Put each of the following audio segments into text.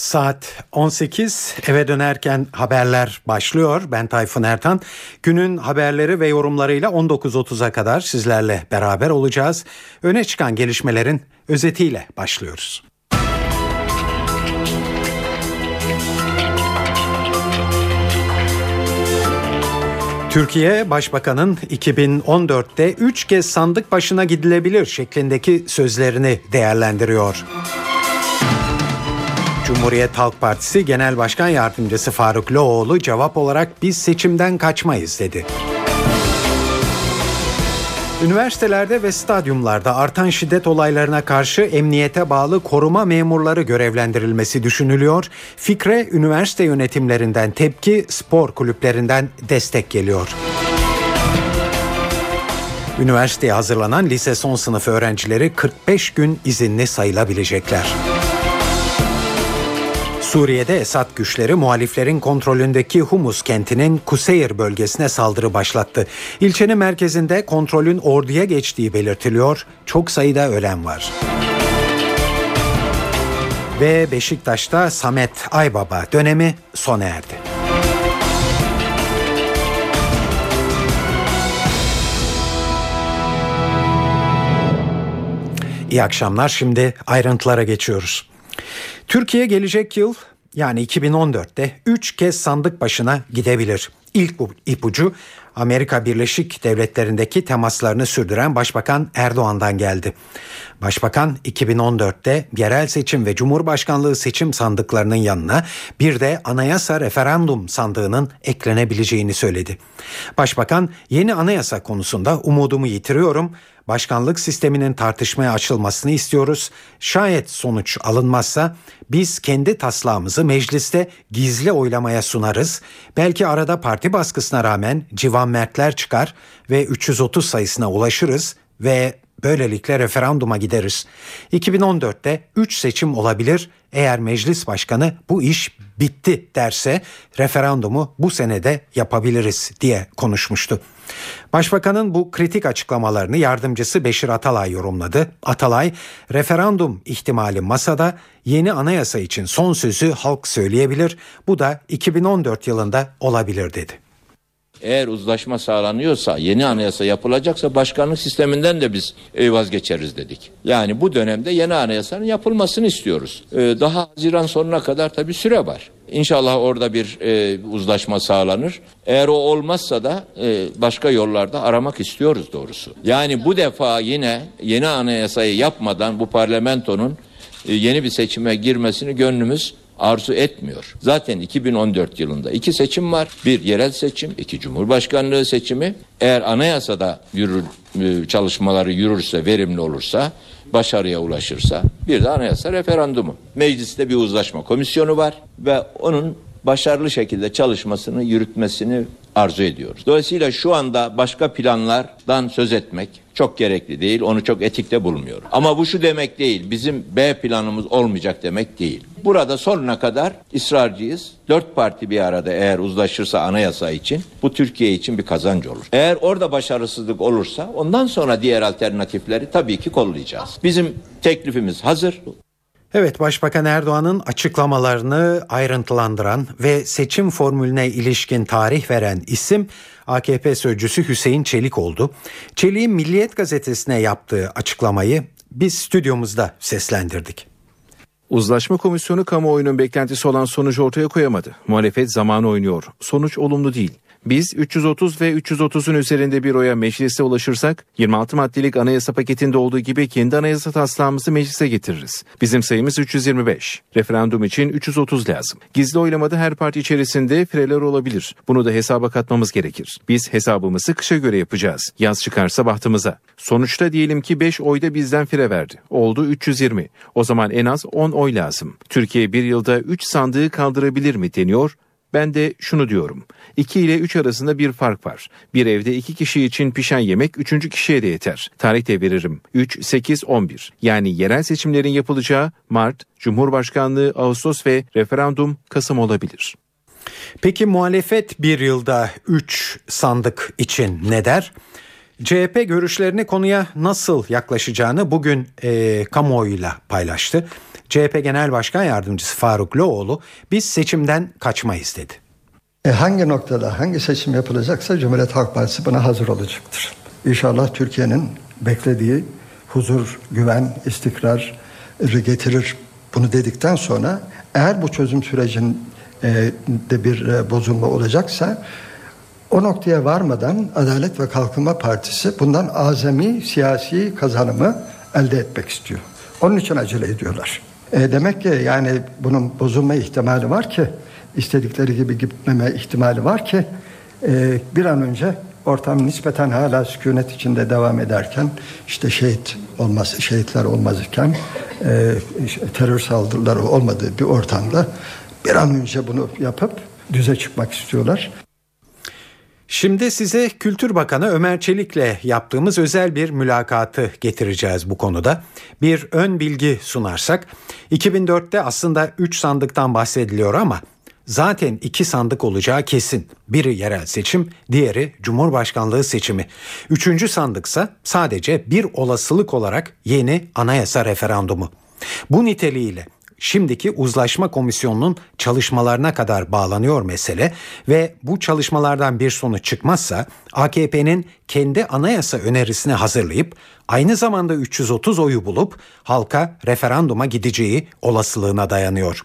Saat 18 eve dönerken haberler başlıyor. Ben Tayfun Ertan. Günün haberleri ve yorumlarıyla 19.30'a kadar sizlerle beraber olacağız. Öne çıkan gelişmelerin özetiyle başlıyoruz. Türkiye Başbakan'ın 2014'te 3 kez sandık başına gidilebilir şeklindeki sözlerini değerlendiriyor. Cumhuriyet Halk Partisi Genel Başkan Yardımcısı Faruk Loğlu cevap olarak biz seçimden kaçmayız dedi. Üniversitelerde ve stadyumlarda artan şiddet olaylarına karşı emniyete bağlı koruma memurları görevlendirilmesi düşünülüyor. Fikre üniversite yönetimlerinden tepki, spor kulüplerinden destek geliyor. Üniversiteye hazırlanan lise son sınıf öğrencileri 45 gün izinli sayılabilecekler. Suriye'de Esad güçleri muhaliflerin kontrolündeki Humus kentinin Kuseyir bölgesine saldırı başlattı. İlçenin merkezinde kontrolün orduya geçtiği belirtiliyor. Çok sayıda ölen var. Ve Beşiktaş'ta Samet Aybaba dönemi sona erdi. İyi akşamlar. Şimdi ayrıntılara geçiyoruz. Türkiye gelecek yıl yani 2014'te 3 kez sandık başına gidebilir. İlk ipucu Amerika Birleşik Devletleri'ndeki temaslarını sürdüren Başbakan Erdoğan'dan geldi. Başbakan 2014'te yerel seçim ve Cumhurbaşkanlığı seçim sandıklarının yanına bir de anayasa referandum sandığının eklenebileceğini söyledi. Başbakan yeni anayasa konusunda umudumu yitiriyorum başkanlık sisteminin tartışmaya açılmasını istiyoruz. Şayet sonuç alınmazsa biz kendi taslağımızı mecliste gizli oylamaya sunarız. Belki arada parti baskısına rağmen civan mertler çıkar ve 330 sayısına ulaşırız ve böylelikle referanduma gideriz. 2014'te 3 seçim olabilir. Eğer meclis başkanı bu iş bitti derse referandumu bu senede yapabiliriz diye konuşmuştu. Başbakanın bu kritik açıklamalarını yardımcısı Beşir Atalay yorumladı. Atalay, referandum ihtimali masada, yeni anayasa için son sözü halk söyleyebilir. Bu da 2014 yılında olabilir dedi. Eğer uzlaşma sağlanıyorsa, yeni anayasa yapılacaksa başkanlık sisteminden de biz e, vazgeçeriz dedik. Yani bu dönemde yeni anayasanın yapılmasını istiyoruz. E, daha Haziran sonuna kadar tabii süre var. İnşallah orada bir e, uzlaşma sağlanır. Eğer o olmazsa da e, başka yollarda aramak istiyoruz doğrusu. Yani bu defa yine yeni anayasayı yapmadan bu parlamentonun e, yeni bir seçime girmesini gönlümüz arzu etmiyor. Zaten 2014 yılında iki seçim var. Bir yerel seçim, iki cumhurbaşkanlığı seçimi. Eğer anayasada yürür, e, çalışmaları yürürse, verimli olursa, başarıya ulaşırsa bir de anayasa referandumu. Mecliste bir uzlaşma komisyonu var ve onun başarılı şekilde çalışmasını yürütmesini arzu ediyoruz. Dolayısıyla şu anda başka planlardan söz etmek çok gerekli değil. Onu çok etikte bulmuyorum. Ama bu şu demek değil. Bizim B planımız olmayacak demek değil. Burada sonuna kadar ısrarcıyız. Dört parti bir arada eğer uzlaşırsa anayasa için bu Türkiye için bir kazanç olur. Eğer orada başarısızlık olursa ondan sonra diğer alternatifleri tabii ki kollayacağız. Bizim teklifimiz hazır. Evet Başbakan Erdoğan'ın açıklamalarını ayrıntılandıran ve seçim formülüne ilişkin tarih veren isim AKP sözcüsü Hüseyin Çelik oldu. Çelik'in Milliyet gazetesine yaptığı açıklamayı biz stüdyomuzda seslendirdik. Uzlaşma komisyonu kamuoyunun beklentisi olan sonucu ortaya koyamadı. Muhalefet zamanı oynuyor. Sonuç olumlu değil. Biz 330 ve 330'un üzerinde bir oya meclise ulaşırsak 26 maddelik anayasa paketinde olduğu gibi kendi anayasa taslağımızı meclise getiririz. Bizim sayımız 325. Referandum için 330 lazım. Gizli oylamada her parti içerisinde fireler olabilir. Bunu da hesaba katmamız gerekir. Biz hesabımızı kışa göre yapacağız. Yaz çıkarsa bahtımıza. Sonuçta diyelim ki 5 oyda bizden fire verdi. Oldu 320. O zaman en az 10 oy lazım. Türkiye bir yılda 3 sandığı kaldırabilir mi deniyor ben de şunu diyorum. 2 ile 3 arasında bir fark var. Bir evde 2 kişi için pişen yemek 3. kişiye de yeter. Tarih de veririm. 3, 8, 11. Yani yerel seçimlerin yapılacağı Mart, Cumhurbaşkanlığı Ağustos ve referandum Kasım olabilir. Peki muhalefet bir yılda 3 sandık için ne der? CHP görüşlerini konuya nasıl yaklaşacağını bugün e, kamuoyuyla paylaştı. CHP Genel Başkan Yardımcısı Faruk Loğlu biz seçimden kaçmayız dedi. E hangi noktada hangi seçim yapılacaksa Cumhuriyet Halk Partisi buna hazır olacaktır. İnşallah Türkiye'nin beklediği huzur, güven, istikrar getirir. Bunu dedikten sonra eğer bu çözüm sürecinde bir e, bozulma olacaksa o noktaya varmadan Adalet ve Kalkınma Partisi bundan azami siyasi kazanımı elde etmek istiyor. Onun için acele ediyorlar. E demek ki yani bunun bozulma ihtimali var ki istedikleri gibi gitmeme ihtimali var ki e, bir an önce ortam nispeten hala sükunet içinde devam ederken işte şehit olması şehitler olmazken e, terör saldırıları olmadığı bir ortamda bir an önce bunu yapıp düze çıkmak istiyorlar. Şimdi size Kültür Bakanı Ömer Çelik'le yaptığımız özel bir mülakatı getireceğiz bu konuda. Bir ön bilgi sunarsak 2004'te aslında 3 sandıktan bahsediliyor ama zaten iki sandık olacağı kesin. Biri yerel seçim, diğeri Cumhurbaşkanlığı seçimi. Üçüncü sandıksa sadece bir olasılık olarak yeni anayasa referandumu. Bu niteliğiyle şimdiki uzlaşma komisyonunun çalışmalarına kadar bağlanıyor mesele ve bu çalışmalardan bir sonuç çıkmazsa AKP'nin kendi anayasa önerisini hazırlayıp aynı zamanda 330 oyu bulup halka referanduma gideceği olasılığına dayanıyor.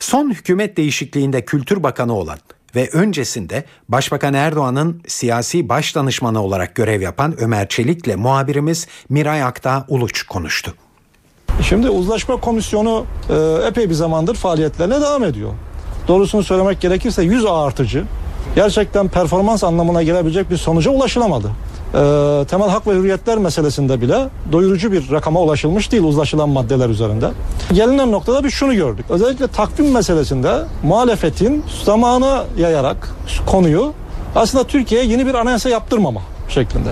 Son hükümet değişikliğinde Kültür Bakanı olan ve öncesinde Başbakan Erdoğan'ın siyasi baş danışmanı olarak görev yapan Ömer Çelik'le muhabirimiz Miray Akta Uluç konuştu. Şimdi uzlaşma komisyonu e, epey bir zamandır faaliyetlerine devam ediyor. Doğrusunu söylemek gerekirse 100 artıcı gerçekten performans anlamına gelebilecek bir sonuca ulaşılamadı. E, temel hak ve hürriyetler meselesinde bile doyurucu bir rakama ulaşılmış değil uzlaşılan maddeler üzerinde. Gelinen noktada bir şunu gördük. Özellikle takvim meselesinde muhalefetin zamanı yayarak konuyu aslında Türkiye'ye yeni bir anayasa yaptırmama şeklinde.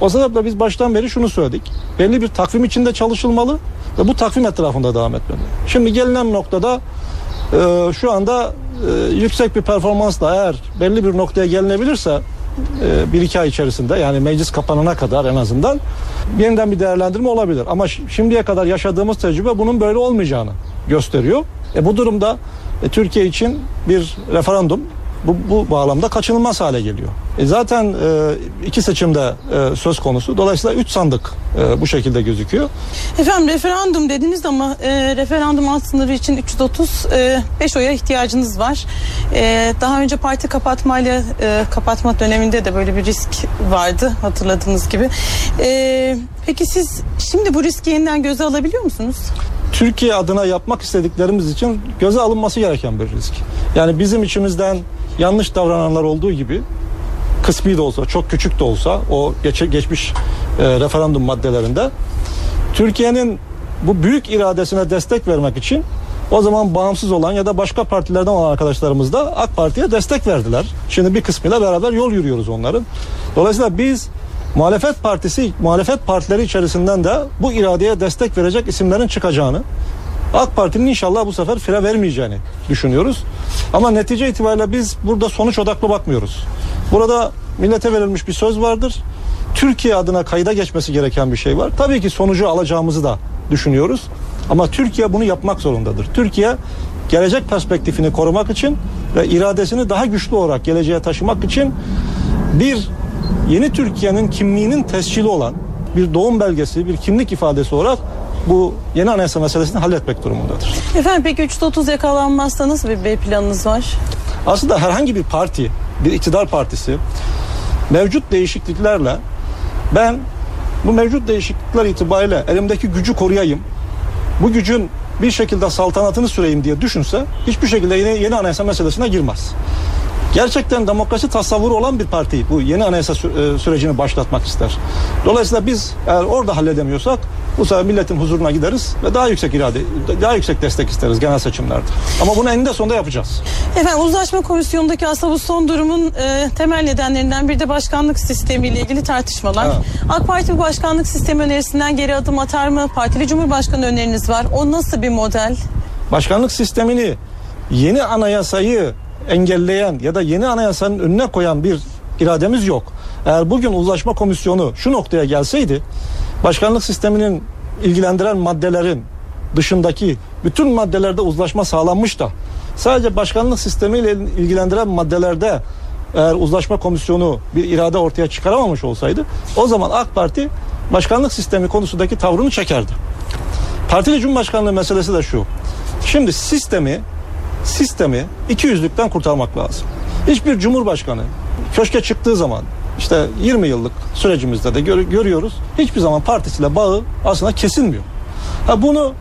O sebeple biz baştan beri şunu söyledik. Belli bir takvim içinde çalışılmalı ve bu takvim etrafında devam etmeli. Şimdi gelinen noktada e, şu anda e, yüksek bir performansla eğer belli bir noktaya gelinebilirse e, bir iki ay içerisinde yani meclis kapanana kadar en azından yeniden bir değerlendirme olabilir. Ama şimdiye kadar yaşadığımız tecrübe bunun böyle olmayacağını gösteriyor. E, bu durumda e, Türkiye için bir referandum bu, bu bağlamda kaçınılmaz hale geliyor. E zaten e, iki seçimde e, söz konusu. Dolayısıyla üç sandık e, bu şekilde gözüküyor. Efendim referandum dediniz ama e, referandum alt sınırı için 335 e, oya ihtiyacınız var. E, daha önce parti kapatmayla e, kapatma döneminde de böyle bir risk vardı hatırladığınız gibi. E, peki siz şimdi bu riski yeniden göze alabiliyor musunuz? Türkiye adına yapmak istediklerimiz için göze alınması gereken bir risk. Yani bizim içimizden yanlış davrananlar olduğu gibi kısmi de olsa, çok küçük de olsa o geç, geçmiş e, referandum maddelerinde Türkiye'nin bu büyük iradesine destek vermek için o zaman bağımsız olan ya da başka partilerden olan arkadaşlarımız da AK Parti'ye destek verdiler. Şimdi bir kısmıyla beraber yol yürüyoruz onların. Dolayısıyla biz muhalefet partisi, muhalefet partileri içerisinden de bu iradeye destek verecek isimlerin çıkacağını AK Parti'nin inşallah bu sefer fire vermeyeceğini düşünüyoruz. Ama netice itibariyle biz burada sonuç odaklı bakmıyoruz. Burada millete verilmiş bir söz vardır. Türkiye adına kayda geçmesi gereken bir şey var. Tabii ki sonucu alacağımızı da düşünüyoruz. Ama Türkiye bunu yapmak zorundadır. Türkiye gelecek perspektifini korumak için ve iradesini daha güçlü olarak geleceğe taşımak için bir yeni Türkiye'nin kimliğinin tescili olan bir doğum belgesi, bir kimlik ifadesi olarak bu yeni anayasa meselesini halletmek durumundadır. Efendim peki 330 yakalanmazsa nasıl bir B planınız var? Aslında herhangi bir parti, bir iktidar partisi mevcut değişikliklerle ben bu mevcut değişiklikler itibariyle elimdeki gücü koruyayım. Bu gücün bir şekilde saltanatını süreyim diye düşünse hiçbir şekilde yeni, yeni anayasa meselesine girmez. Gerçekten demokrasi tasavvuru olan bir parti bu yeni anayasa e, sürecini başlatmak ister. Dolayısıyla biz eğer orada halledemiyorsak bu sefer milletin huzuruna gideriz ve daha yüksek irade, daha yüksek destek isteriz genel seçimlerde. Ama bunu eninde sonunda yapacağız. Efendim uzlaşma komisyonundaki aslında bu son durumun e, temel nedenlerinden bir de başkanlık sistemiyle ilgili tartışmalar. Evet. AK Parti bu başkanlık sistemi önerisinden geri adım atar mı? Partili Cumhurbaşkanı öneriniz var. O nasıl bir model? Başkanlık sistemini yeni anayasayı engelleyen ya da yeni anayasanın önüne koyan bir irademiz yok. Eğer bugün uzlaşma komisyonu şu noktaya gelseydi başkanlık sisteminin ilgilendiren maddelerin dışındaki bütün maddelerde uzlaşma sağlanmış da sadece başkanlık sistemiyle ilgilendiren maddelerde eğer uzlaşma komisyonu bir irade ortaya çıkaramamış olsaydı o zaman AK Parti başkanlık sistemi konusundaki tavrını çekerdi. Partili Cumhurbaşkanlığı meselesi de şu. Şimdi sistemi sistemi iki yüzlükten kurtarmak lazım. Hiçbir cumhurbaşkanı köşke çıktığı zaman işte 20 yıllık sürecimizde de gör, görüyoruz. Hiçbir zaman partisiyle bağı aslında kesilmiyor. Ha bunu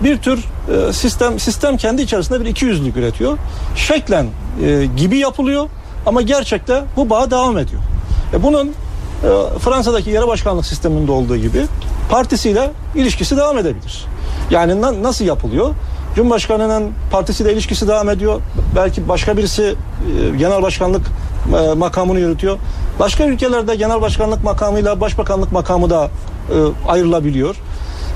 bir tür e, sistem sistem kendi içerisinde bir iki yüzlük üretiyor. Şeklen e, gibi yapılıyor ama gerçekte bu bağ devam ediyor. E bunun e, Fransa'daki yere başkanlık sisteminde olduğu gibi partisiyle ilişkisi devam edebilir. Yani na, nasıl yapılıyor? Cumhurbaşkanının partisiyle ilişkisi devam ediyor. Belki başka birisi e, genel başkanlık e, makamını yürütüyor. Başka ülkelerde genel başkanlık makamıyla başbakanlık makamı da e, ayrılabiliyor.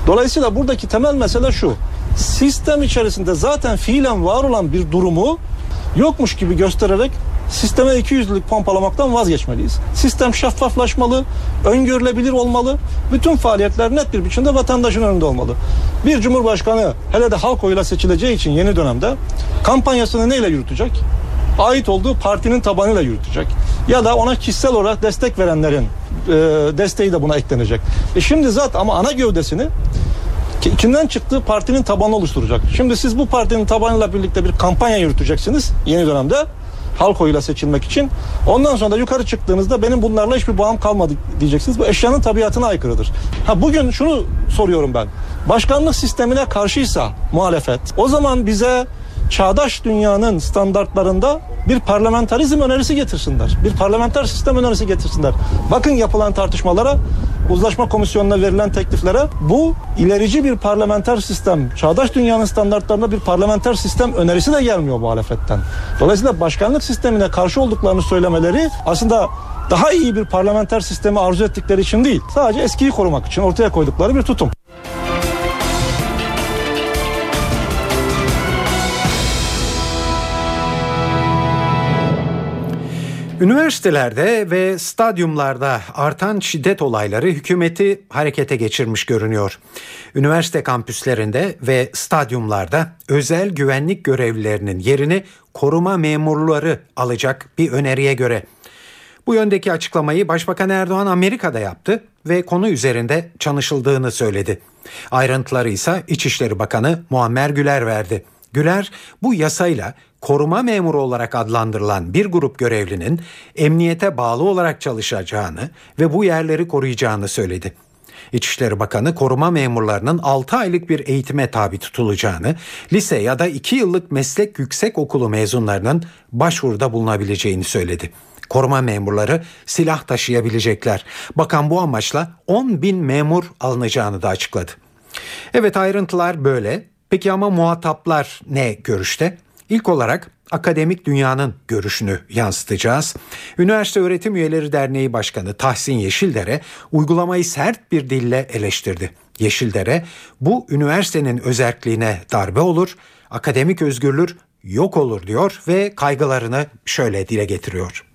Dolayısıyla buradaki temel mesele şu. Sistem içerisinde zaten fiilen var olan bir durumu yokmuş gibi göstererek sisteme iki yüzlülük pompalamaktan vazgeçmeliyiz. Sistem şeffaflaşmalı, öngörülebilir olmalı. Bütün faaliyetler net bir biçimde vatandaşın önünde olmalı. Bir cumhurbaşkanı hele de halk oyuyla seçileceği için yeni dönemde kampanyasını neyle yürütecek? Ait olduğu partinin tabanıyla yürütecek. Ya da ona kişisel olarak destek verenlerin e, desteği de buna eklenecek. E şimdi zaten ama ana gövdesini kimden çıktığı partinin tabanı oluşturacak. Şimdi siz bu partinin tabanıyla birlikte bir kampanya yürüteceksiniz yeni dönemde halk oyuyla seçilmek için. Ondan sonra da yukarı çıktığınızda benim bunlarla hiçbir bağım kalmadı diyeceksiniz. Bu eşyanın tabiatına aykırıdır. Ha bugün şunu soruyorum ben. Başkanlık sistemine karşıysa muhalefet o zaman bize çağdaş dünyanın standartlarında bir parlamentarizm önerisi getirsinler. Bir parlamenter sistem önerisi getirsinler. Bakın yapılan tartışmalara, uzlaşma komisyonuna verilen tekliflere bu ilerici bir parlamenter sistem, çağdaş dünyanın standartlarında bir parlamenter sistem önerisi de gelmiyor muhalefetten. Dolayısıyla başkanlık sistemine karşı olduklarını söylemeleri aslında daha iyi bir parlamenter sistemi arzu ettikleri için değil, sadece eskiyi korumak için ortaya koydukları bir tutum. Üniversitelerde ve stadyumlarda artan şiddet olayları hükümeti harekete geçirmiş görünüyor. Üniversite kampüslerinde ve stadyumlarda özel güvenlik görevlilerinin yerini koruma memurları alacak bir öneriye göre. Bu yöndeki açıklamayı Başbakan Erdoğan Amerika'da yaptı ve konu üzerinde çalışıldığını söyledi. Ayrıntıları ise İçişleri Bakanı Muammer Güler verdi. Güler bu yasayla koruma memuru olarak adlandırılan bir grup görevlinin emniyete bağlı olarak çalışacağını ve bu yerleri koruyacağını söyledi. İçişleri Bakanı koruma memurlarının 6 aylık bir eğitime tabi tutulacağını, lise ya da 2 yıllık meslek yüksek okulu mezunlarının başvuruda bulunabileceğini söyledi. Koruma memurları silah taşıyabilecekler. Bakan bu amaçla 10 bin memur alınacağını da açıkladı. Evet ayrıntılar böyle. Peki ama muhataplar ne görüşte? İlk olarak akademik dünyanın görüşünü yansıtacağız. Üniversite Öğretim Üyeleri Derneği Başkanı Tahsin Yeşildere uygulamayı sert bir dille eleştirdi. Yeşildere bu üniversitenin özerkliğine darbe olur, akademik özgürlük yok olur diyor ve kaygılarını şöyle dile getiriyor.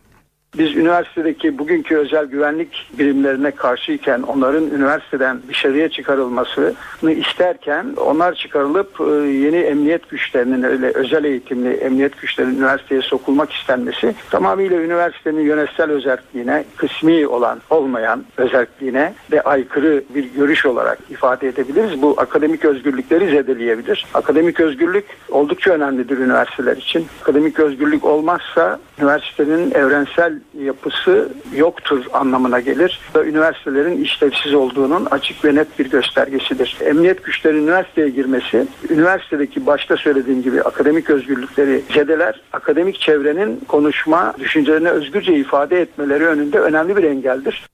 Biz üniversitedeki bugünkü özel güvenlik birimlerine karşıyken onların üniversiteden dışarıya çıkarılmasını isterken onlar çıkarılıp e, yeni emniyet güçlerinin öyle özel eğitimli emniyet güçlerinin üniversiteye sokulmak istenmesi tamamıyla üniversitenin yönetsel özelliğine kısmi olan olmayan özelliğine de aykırı bir görüş olarak ifade edebiliriz. Bu akademik özgürlükleri zedeleyebilir. Akademik özgürlük oldukça önemlidir üniversiteler için. Akademik özgürlük olmazsa üniversitenin evrensel yapısı yoktur anlamına gelir. Üniversitelerin işlevsiz olduğunun açık ve net bir göstergesidir. Emniyet güçlerinin üniversiteye girmesi, üniversitedeki başta söylediğim gibi akademik özgürlükleri zedeler, akademik çevrenin konuşma, düşüncelerini özgürce ifade etmeleri önünde önemli bir engeldir.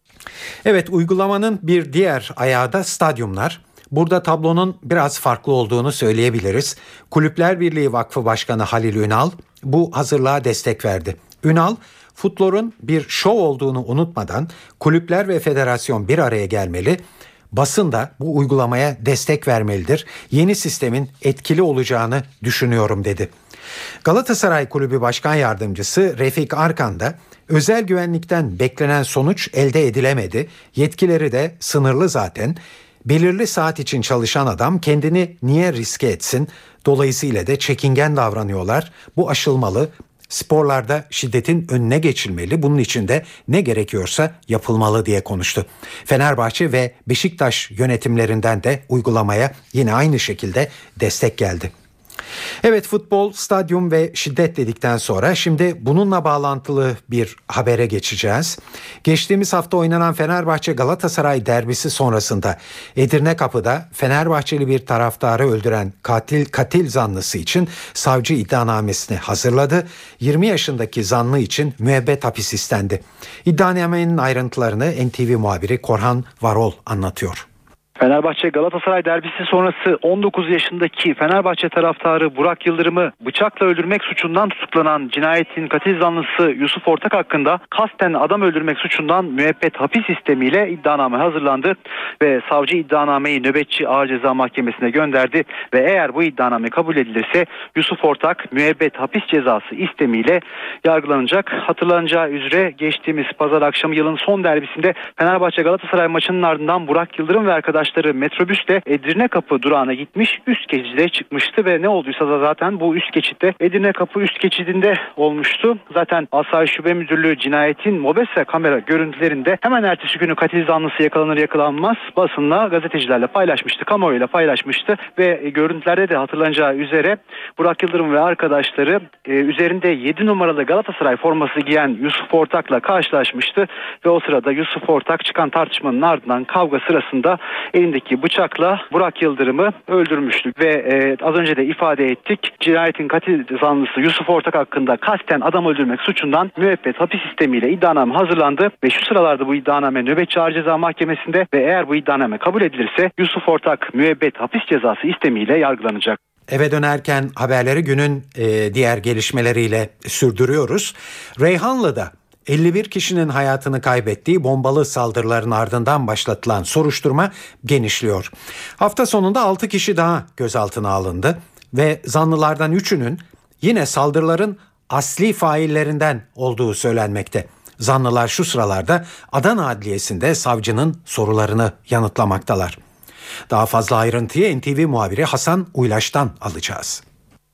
Evet uygulamanın bir diğer ayağı da stadyumlar. Burada tablonun biraz farklı olduğunu söyleyebiliriz. Kulüpler Birliği Vakfı Başkanı Halil Ünal bu hazırlığa destek verdi. Ünal, futbolun bir şov olduğunu unutmadan kulüpler ve federasyon bir araya gelmeli. basın da bu uygulamaya destek vermelidir. Yeni sistemin etkili olacağını düşünüyorum dedi. Galatasaray Kulübü Başkan Yardımcısı Refik Arkan da özel güvenlikten beklenen sonuç elde edilemedi. Yetkileri de sınırlı zaten. Belirli saat için çalışan adam kendini niye riske etsin? Dolayısıyla da çekingen davranıyorlar. Bu aşılmalı. Sporlarda şiddetin önüne geçilmeli. Bunun için de ne gerekiyorsa yapılmalı diye konuştu. Fenerbahçe ve Beşiktaş yönetimlerinden de uygulamaya yine aynı şekilde destek geldi. Evet futbol, stadyum ve şiddet dedikten sonra şimdi bununla bağlantılı bir habere geçeceğiz. Geçtiğimiz hafta oynanan Fenerbahçe Galatasaray derbisi sonrasında Edirne Kapı'da Fenerbahçeli bir taraftarı öldüren katil katil zanlısı için savcı iddianamesini hazırladı. 20 yaşındaki zanlı için müebbet hapis istendi. İddianamenin ayrıntılarını NTV muhabiri Korhan Varol anlatıyor. Fenerbahçe Galatasaray derbisi sonrası 19 yaşındaki Fenerbahçe taraftarı Burak Yıldırım'ı bıçakla öldürmek suçundan tutuklanan cinayetin katil zanlısı Yusuf Ortak hakkında kasten adam öldürmek suçundan müebbet hapis sistemiyle iddianame hazırlandı ve savcı iddianameyi nöbetçi ağır ceza mahkemesine gönderdi ve eğer bu iddianame kabul edilirse Yusuf Ortak müebbet hapis cezası istemiyle yargılanacak. Hatırlanacağı üzere geçtiğimiz pazar akşamı yılın son derbisinde Fenerbahçe Galatasaray maçının ardından Burak Yıldırım ve arkadaşları arkadaşları metrobüsle Edirne Kapı durağına gitmiş üst geçide çıkmıştı ve ne olduysa da zaten bu üst geçitte Edirne Kapı üst geçidinde olmuştu. Zaten Asayiş Şube Müdürlüğü cinayetin mobese kamera görüntülerinde hemen ertesi günü katil zanlısı yakalanır yakalanmaz basınla gazetecilerle paylaşmıştı, kamuoyuyla paylaşmıştı ve görüntülerde de hatırlanacağı üzere Burak Yıldırım ve arkadaşları e, üzerinde 7 numaralı Galatasaray forması giyen Yusuf Ortak'la karşılaşmıştı ve o sırada Yusuf Ortak çıkan tartışmanın ardından kavga sırasında elindeki bıçakla Burak Yıldırım'ı öldürmüştü ve e, az önce de ifade ettik cinayetin katil zanlısı Yusuf Ortak hakkında kasten adam öldürmek suçundan müebbet hapis sistemiyle iddianame hazırlandı ve şu sıralarda bu iddianame nöbetçi ağır ceza mahkemesinde ve eğer bu iddianame kabul edilirse Yusuf Ortak müebbet hapis cezası istemiyle yargılanacak. Eve dönerken haberleri günün e, diğer gelişmeleriyle sürdürüyoruz. Reyhanlı'da 51 kişinin hayatını kaybettiği bombalı saldırıların ardından başlatılan soruşturma genişliyor. Hafta sonunda 6 kişi daha gözaltına alındı ve zanlılardan 3'ünün yine saldırıların asli faillerinden olduğu söylenmekte. Zanlılar şu sıralarda Adana Adliyesi'nde savcının sorularını yanıtlamaktalar. Daha fazla ayrıntıyı NTV muhabiri Hasan Uylaş'tan alacağız.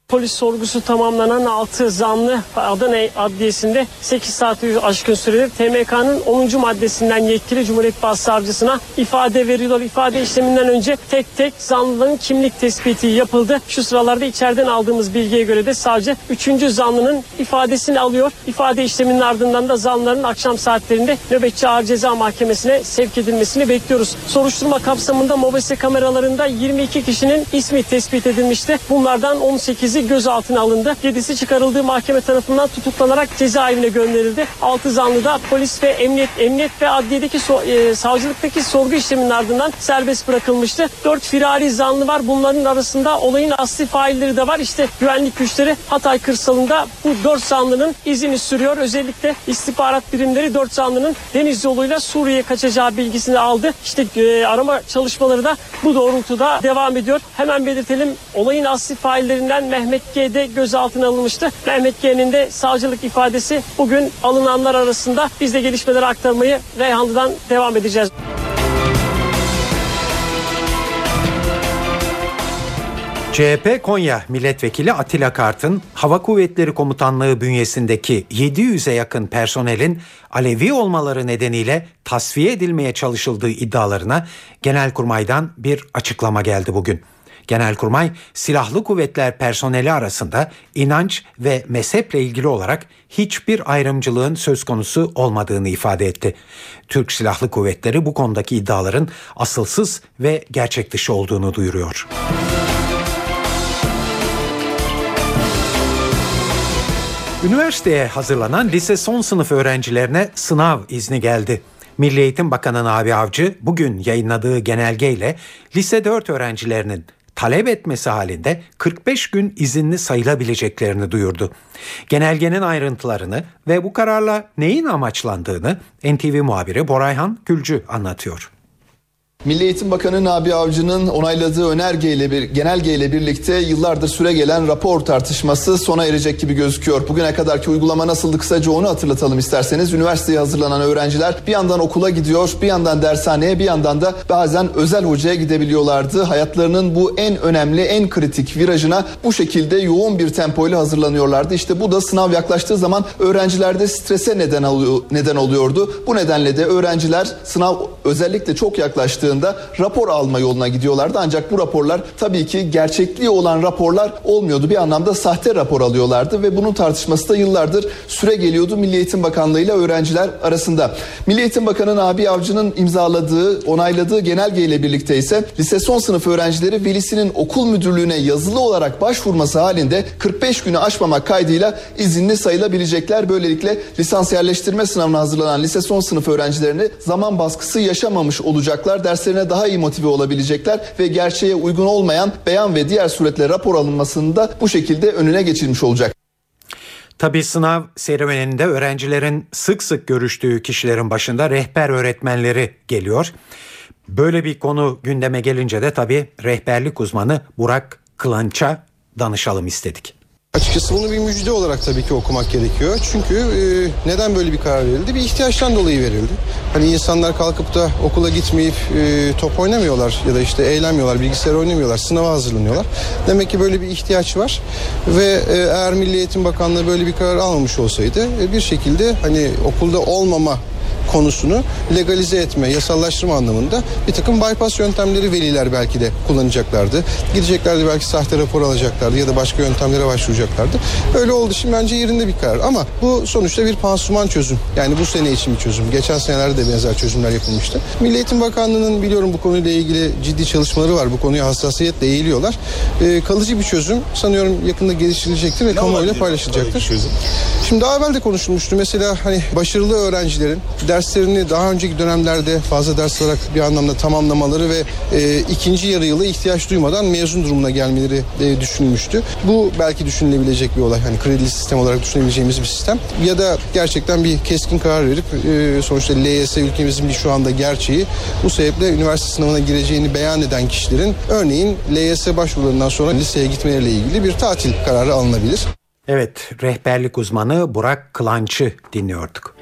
Polis sorgusu tamamlanan 6 zanlı Adana Adliyesi'nde 8 saat aşkın sürede TMK'nın 10. maddesinden yetkili Cumhuriyet Başsavcısına ifade veriliyor. İfade işleminden önce tek tek zanlıların kimlik tespiti yapıldı. Şu sıralarda içeriden aldığımız bilgiye göre de sadece 3. zanlının ifadesini alıyor. İfade işleminin ardından da zanlıların akşam saatlerinde nöbetçi ağır ceza mahkemesine sevk edilmesini bekliyoruz. Soruşturma kapsamında mobese kameralarında 22 kişinin ismi tespit edilmişti. Bunlardan 18 8'i gözaltına alındı. 7'si çıkarıldığı mahkeme tarafından tutuklanarak cezaevine gönderildi. 6 zanlı da polis ve emniyet, emniyet ve adliyedeki so, e, savcılıktaki sorgu işleminin ardından serbest bırakılmıştı. 4 firari zanlı var. Bunların arasında olayın asli failleri de var. İşte güvenlik güçleri Hatay kırsalında bu 4 zanlının izini sürüyor. Özellikle istihbarat birimleri 4 zanlının deniz yoluyla Suriye'ye kaçacağı bilgisini aldı. İşte e, arama çalışmaları da bu doğrultuda devam ediyor. Hemen belirtelim olayın asli faillerinden Mehmet Mehmet G gözaltına alınmıştı. Mehmet G'nin de savcılık ifadesi bugün alınanlar arasında biz de gelişmeleri aktarmayı Reyhanlı'dan devam edeceğiz. CHP Konya Milletvekili Atilla Kart'ın Hava Kuvvetleri Komutanlığı bünyesindeki 700'e yakın personelin Alevi olmaları nedeniyle tasfiye edilmeye çalışıldığı iddialarına Genelkurmay'dan bir açıklama geldi bugün. Genelkurmay silahlı kuvvetler personeli arasında inanç ve mezheple ilgili olarak hiçbir ayrımcılığın söz konusu olmadığını ifade etti. Türk Silahlı Kuvvetleri bu konudaki iddiaların asılsız ve gerçek dışı olduğunu duyuruyor. Üniversiteye hazırlanan lise son sınıf öğrencilerine sınav izni geldi. Milli Eğitim Bakanı Nabi Avcı bugün yayınladığı genelgeyle lise 4 öğrencilerinin talep etmesi halinde 45 gün izinli sayılabileceklerini duyurdu. Genelgenin ayrıntılarını ve bu kararla neyin amaçlandığını NTV muhabiri Borayhan Gülcü anlatıyor. Milli Eğitim Bakanı Nabi Avcı'nın onayladığı önergeyle bir genelgeyle birlikte yıllardır süre gelen rapor tartışması sona erecek gibi gözüküyor. Bugüne kadarki uygulama nasıldı kısaca onu hatırlatalım isterseniz. Üniversiteye hazırlanan öğrenciler bir yandan okula gidiyor, bir yandan dershaneye, bir yandan da bazen özel hocaya gidebiliyorlardı. Hayatlarının bu en önemli, en kritik virajına bu şekilde yoğun bir tempoyla hazırlanıyorlardı. İşte bu da sınav yaklaştığı zaman öğrencilerde strese neden neden oluyordu. Bu nedenle de öğrenciler sınav özellikle çok yaklaştığı yapıldığında rapor alma yoluna gidiyorlardı. Ancak bu raporlar tabii ki gerçekliği olan raporlar olmuyordu. Bir anlamda sahte rapor alıyorlardı ve bunun tartışması da yıllardır süre geliyordu Milli Eğitim Bakanlığı ile öğrenciler arasında. Milli Eğitim Bakanı Nabi Avcı'nın imzaladığı, onayladığı genelge ile birlikte ise lise son sınıf öğrencileri velisinin okul müdürlüğüne yazılı olarak başvurması halinde 45 günü aşmamak kaydıyla izinli sayılabilecekler. Böylelikle lisans yerleştirme sınavına hazırlanan lise son sınıf öğrencilerini zaman baskısı yaşamamış olacaklar. Ders derslerine daha iyi motive olabilecekler ve gerçeğe uygun olmayan beyan ve diğer suretle rapor alınmasını da bu şekilde önüne geçilmiş olacak. Tabi sınav serüveninde öğrencilerin sık sık görüştüğü kişilerin başında rehber öğretmenleri geliyor. Böyle bir konu gündeme gelince de tabi rehberlik uzmanı Burak Kılanç'a danışalım istedik. Açıkçası bunu bir müjde olarak tabii ki okumak gerekiyor. Çünkü e, neden böyle bir karar verildi? Bir ihtiyaçtan dolayı verildi. Hani insanlar kalkıp da okula gitmeyip e, top oynamıyorlar ya da işte eğlenmiyorlar, bilgisayar oynamıyorlar, sınava hazırlanıyorlar. Demek ki böyle bir ihtiyaç var ve e, eğer Milli Eğitim Bakanlığı böyle bir karar almamış olsaydı e, bir şekilde hani okulda olmama konusunu legalize etme, yasallaştırma anlamında bir takım bypass yöntemleri veliler belki de kullanacaklardı. Gideceklerdi belki sahte rapor alacaklardı ya da başka yöntemlere başvuracaklardı. Öyle oldu şimdi bence yerinde bir karar ama bu sonuçta bir pansuman çözüm. Yani bu sene için bir çözüm. Geçen senelerde de benzer çözümler yapılmıştı. Milli Eğitim Bakanlığı'nın biliyorum bu konuyla ilgili ciddi çalışmaları var. Bu konuya hassasiyetle eğiliyorlar. Ee, kalıcı bir çözüm sanıyorum yakında geliştirilecektir ve kamuoyuyla paylaşılacaktır. Şimdi daha evvel de konuşulmuştu. Mesela hani başarılı öğrencilerin derslerini daha önceki dönemlerde fazla ders alarak bir anlamda tamamlamaları ve e, ikinci yarı yılı ihtiyaç duymadan mezun durumuna gelmeleri e, düşünülmüştü. Bu belki düşünülebilecek bir olay. Hani kredili sistem olarak düşünebileceğimiz bir sistem. Ya da gerçekten bir keskin karar verip e, sonuçta LYS ülkemizin bir şu anda gerçeği. Bu sebeple üniversite sınavına gireceğini beyan eden kişilerin örneğin LYS başvurularından sonra liseye gitmeleriyle ilgili bir tatil kararı alınabilir. Evet, rehberlik uzmanı Burak Kılanç'ı dinliyorduk.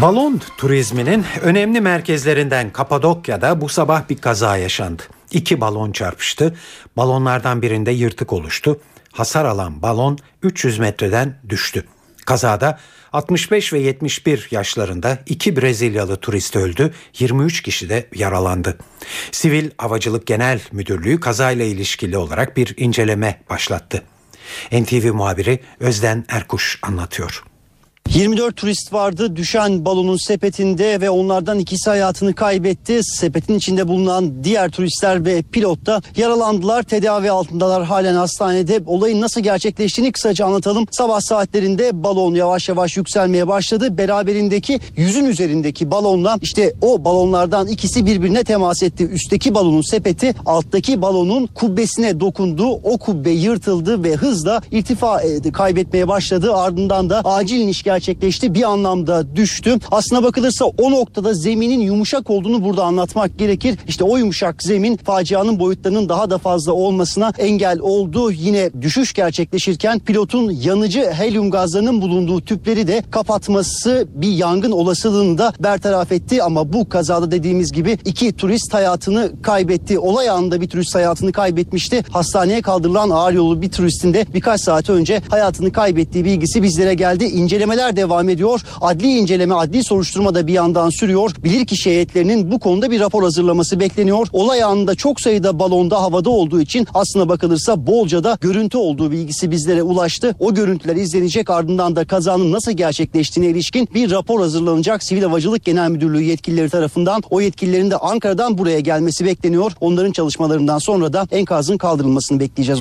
Balon turizminin önemli merkezlerinden Kapadokya'da bu sabah bir kaza yaşandı. İki balon çarpıştı. Balonlardan birinde yırtık oluştu. Hasar alan balon 300 metreden düştü. Kazada 65 ve 71 yaşlarında iki Brezilyalı turist öldü, 23 kişi de yaralandı. Sivil Havacılık Genel Müdürlüğü kazayla ilişkili olarak bir inceleme başlattı. NTV muhabiri Özden Erkuş anlatıyor. 24 turist vardı düşen balonun sepetinde ve onlardan ikisi hayatını kaybetti. Sepetin içinde bulunan diğer turistler ve pilot da yaralandılar. Tedavi altındalar halen hastanede. Olayın nasıl gerçekleştiğini kısaca anlatalım. Sabah saatlerinde balon yavaş yavaş yükselmeye başladı. Beraberindeki yüzün üzerindeki balonla işte o balonlardan ikisi birbirine temas etti. Üstteki balonun sepeti alttaki balonun kubbesine dokundu. O kubbe yırtıldı ve hızla irtifa kaybetmeye başladı. Ardından da acil iniş gerçekleşti. Bir anlamda düştü. Aslına bakılırsa o noktada zeminin yumuşak olduğunu burada anlatmak gerekir. İşte o yumuşak zemin facianın boyutlarının daha da fazla olmasına engel oldu. Yine düşüş gerçekleşirken pilotun yanıcı helyum gazlarının bulunduğu tüpleri de kapatması bir yangın olasılığını da bertaraf etti. Ama bu kazada dediğimiz gibi iki turist hayatını kaybetti. Olay anında bir turist hayatını kaybetmişti. Hastaneye kaldırılan ağır yolu bir turistin de birkaç saat önce hayatını kaybettiği bilgisi bizlere geldi. İncelemeler İncelemeler devam ediyor. Adli inceleme, adli soruşturma da bir yandan sürüyor. Bilirkişi heyetlerinin bu konuda bir rapor hazırlaması bekleniyor. Olay anında çok sayıda balonda havada olduğu için aslına bakılırsa bolca da görüntü olduğu bilgisi bizlere ulaştı. O görüntüler izlenecek ardından da kazanın nasıl gerçekleştiğine ilişkin bir rapor hazırlanacak. Sivil Havacılık Genel Müdürlüğü yetkilileri tarafından o yetkililerin de Ankara'dan buraya gelmesi bekleniyor. Onların çalışmalarından sonra da enkazın kaldırılmasını bekleyeceğiz.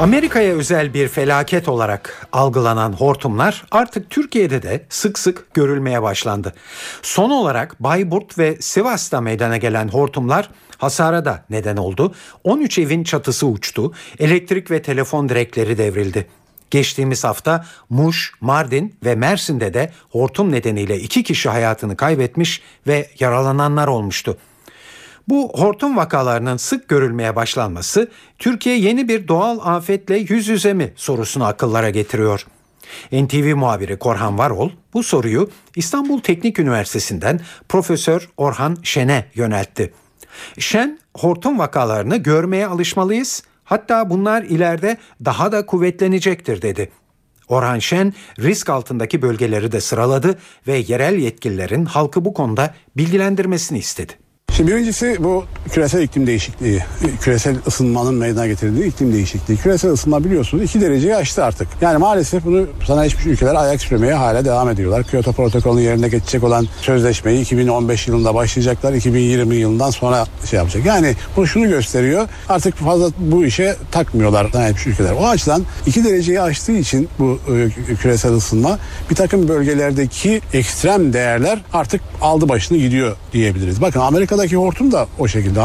Amerika'ya özel bir felaket olarak algılanan hortumlar artık Türkiye'de de sık sık görülmeye başlandı. Son olarak Bayburt ve Sivas'ta meydana gelen hortumlar hasara da neden oldu. 13 evin çatısı uçtu, elektrik ve telefon direkleri devrildi. Geçtiğimiz hafta Muş, Mardin ve Mersin'de de hortum nedeniyle iki kişi hayatını kaybetmiş ve yaralananlar olmuştu. Bu hortum vakalarının sık görülmeye başlanması Türkiye yeni bir doğal afetle yüz yüze mi sorusunu akıllara getiriyor. NTV muhabiri Korhan Varol bu soruyu İstanbul Teknik Üniversitesi'nden Profesör Orhan Şen'e yöneltti. Şen, hortum vakalarını görmeye alışmalıyız, hatta bunlar ileride daha da kuvvetlenecektir dedi. Orhan Şen risk altındaki bölgeleri de sıraladı ve yerel yetkililerin halkı bu konuda bilgilendirmesini istedi. Şimdi birincisi bu küresel iklim değişikliği, küresel ısınmanın meydana getirdiği iklim değişikliği. Küresel ısınma biliyorsunuz 2 dereceyi aştı artık. Yani maalesef bunu sanayileşmiş ülkeler ayak sürmeye hala devam ediyorlar. Kyoto protokolünün yerine geçecek olan sözleşmeyi 2015 yılında başlayacaklar. 2020 yılından sonra şey yapacak. Yani bu şunu gösteriyor. Artık fazla bu işe takmıyorlar sanayileşmiş ülkeler. O açıdan 2 dereceyi aştığı için bu e, küresel ısınma bir takım bölgelerdeki ekstrem değerler artık aldı başını gidiyor diyebiliriz. Bakın Amerika'da Amerika'daki hortum da o şekilde.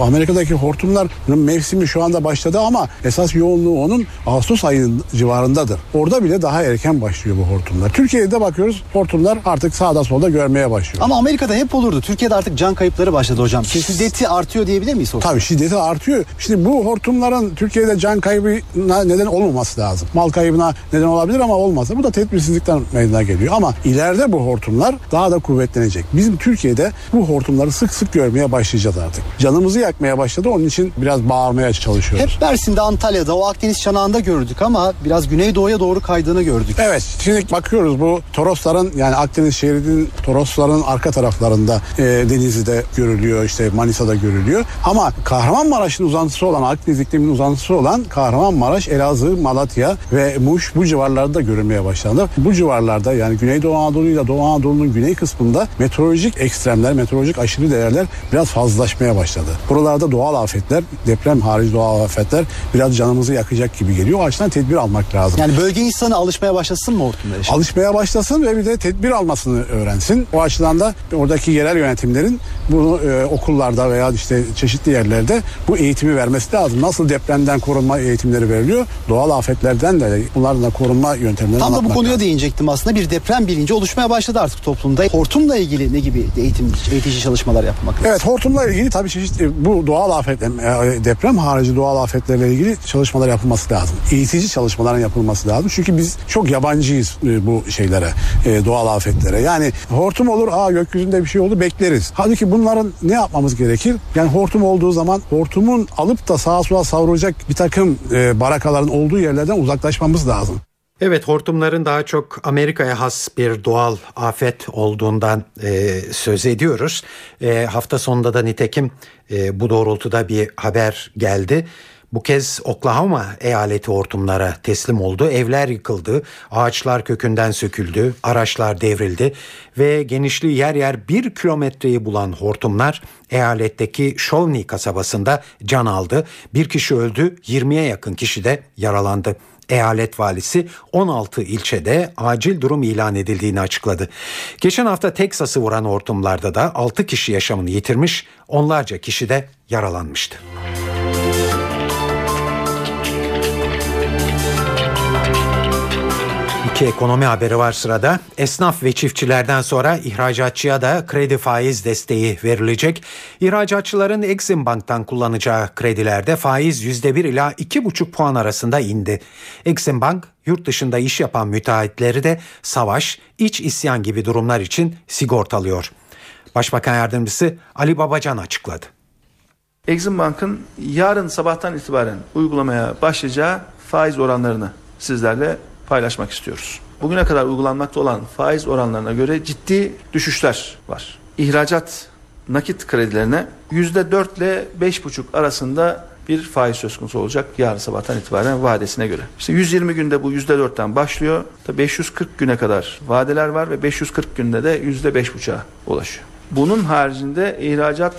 Amerika'daki hortumların mevsimi şu anda başladı ama esas yoğunluğu onun Ağustos ayı civarındadır. Orada bile daha erken başlıyor bu hortumlar. Türkiye'de bakıyoruz hortumlar artık sağda solda görmeye başlıyor. Ama Amerika'da hep olurdu. Türkiye'de artık can kayıpları başladı hocam. Şiddeti artıyor diyebilir miyiz? Hortum? Tabii şiddeti artıyor. Şimdi bu hortumların Türkiye'de can kaybına neden olmaması lazım. Mal kaybına neden olabilir ama olmazsa bu da tedbirsizlikten meydana geliyor. Ama ileride bu hortumlar daha da kuvvetlenecek. Bizim Türkiye'de bu hortumları sık sık görmeye başlayacağız artık. Canımızı yakmaya başladı onun için biraz bağırmaya çalışıyoruz. Hep Mersin'de, Antalya'da, o Akdeniz çanağında gördük ama biraz güneydoğuya doğru kaydığını gördük. Evet şimdi bakıyoruz bu Torosların yani Akdeniz şeridinin Torosların arka taraflarında e, Denizli'de görülüyor işte Manisa'da görülüyor. Ama Kahramanmaraş'ın uzantısı olan Akdeniz ikliminin uzantısı olan Kahramanmaraş, Elazığ, Malatya ve Muş bu civarlarda görülmeye başlandı. Bu civarlarda yani Güneydoğu Anadolu ile Doğu Anadolu'nun güney kısmında meteorolojik ekstremler, meteorolojik aşırı değerler biraz fazlalaşmaya başladı. Buralarda doğal afetler, deprem harici doğal afetler biraz canımızı yakacak gibi geliyor. O açıdan tedbir almak lazım. Yani bölge insanı alışmaya başlasın mı hortumlara? Alışmaya başlasın ve bir de tedbir almasını öğrensin. O açıdan da oradaki yerel yönetimlerin bunu e, okullarda veya işte çeşitli yerlerde bu eğitimi vermesi lazım. Nasıl depremden korunma eğitimleri veriliyor? Doğal afetlerden de bunlardan da korunma yöntemleri Tam da bu konuya lazım. değinecektim aslında. Bir deprem bilinci oluşmaya başladı artık toplumda. Hortumla ilgili ne gibi eğitim eğitici çalışmalar yapmak? Evet hortumla ilgili tabii çeşitli e, bu doğal afet e, deprem harici doğal afetlerle ilgili çalışmalar yapılması lazım. Eğitici çalışmaların yapılması lazım. Çünkü biz çok yabancıyız e, bu şeylere, doğal afetlere. Yani hortum olur, aa gökyüzünde bir şey oldu bekleriz. Halbuki bunların ne yapmamız gerekir? Yani hortum olduğu zaman hortumun alıp da sağa sola savrulacak bir takım barakaların olduğu yerlerden uzaklaşmamız lazım. Evet hortumların daha çok Amerika'ya has bir doğal afet olduğundan e, söz ediyoruz. E, hafta sonunda da nitekim e, bu doğrultuda bir haber geldi. Bu kez Oklahoma eyaleti hortumlara teslim oldu. Evler yıkıldı, ağaçlar kökünden söküldü, araçlar devrildi ve genişliği yer yer bir kilometreyi bulan hortumlar eyaletteki Shawnee kasabasında can aldı. Bir kişi öldü, 20'ye yakın kişi de yaralandı. Eyalet valisi 16 ilçede acil durum ilan edildiğini açıkladı. Geçen hafta Teksas'ı vuran hortumlarda da 6 kişi yaşamını yitirmiş, onlarca kişi de yaralanmıştı. İki ekonomi haberi var sırada. Esnaf ve çiftçilerden sonra ihracatçıya da kredi faiz desteği verilecek. İhracatçıların Exim Bank'tan kullanacağı kredilerde faiz %1 ila 2,5 puan arasında indi. Exim Bank yurt dışında iş yapan müteahhitleri de savaş, iç isyan gibi durumlar için sigortalıyor. Başbakan Yardımcısı Ali Babacan açıkladı. Exim Bank'ın yarın sabahtan itibaren uygulamaya başlayacağı faiz oranlarını sizlerle paylaşmak istiyoruz. Bugüne kadar uygulanmakta olan faiz oranlarına göre ciddi düşüşler var. İhracat nakit kredilerine %4 ile 5,5 arasında bir faiz söz konusu olacak yarın sabahtan itibaren vadesine göre. İşte 120 günde bu %4'ten başlıyor. Tabii 540 güne kadar vadeler var ve 540 günde de %5,5'a ulaşıyor. Bunun haricinde ihracat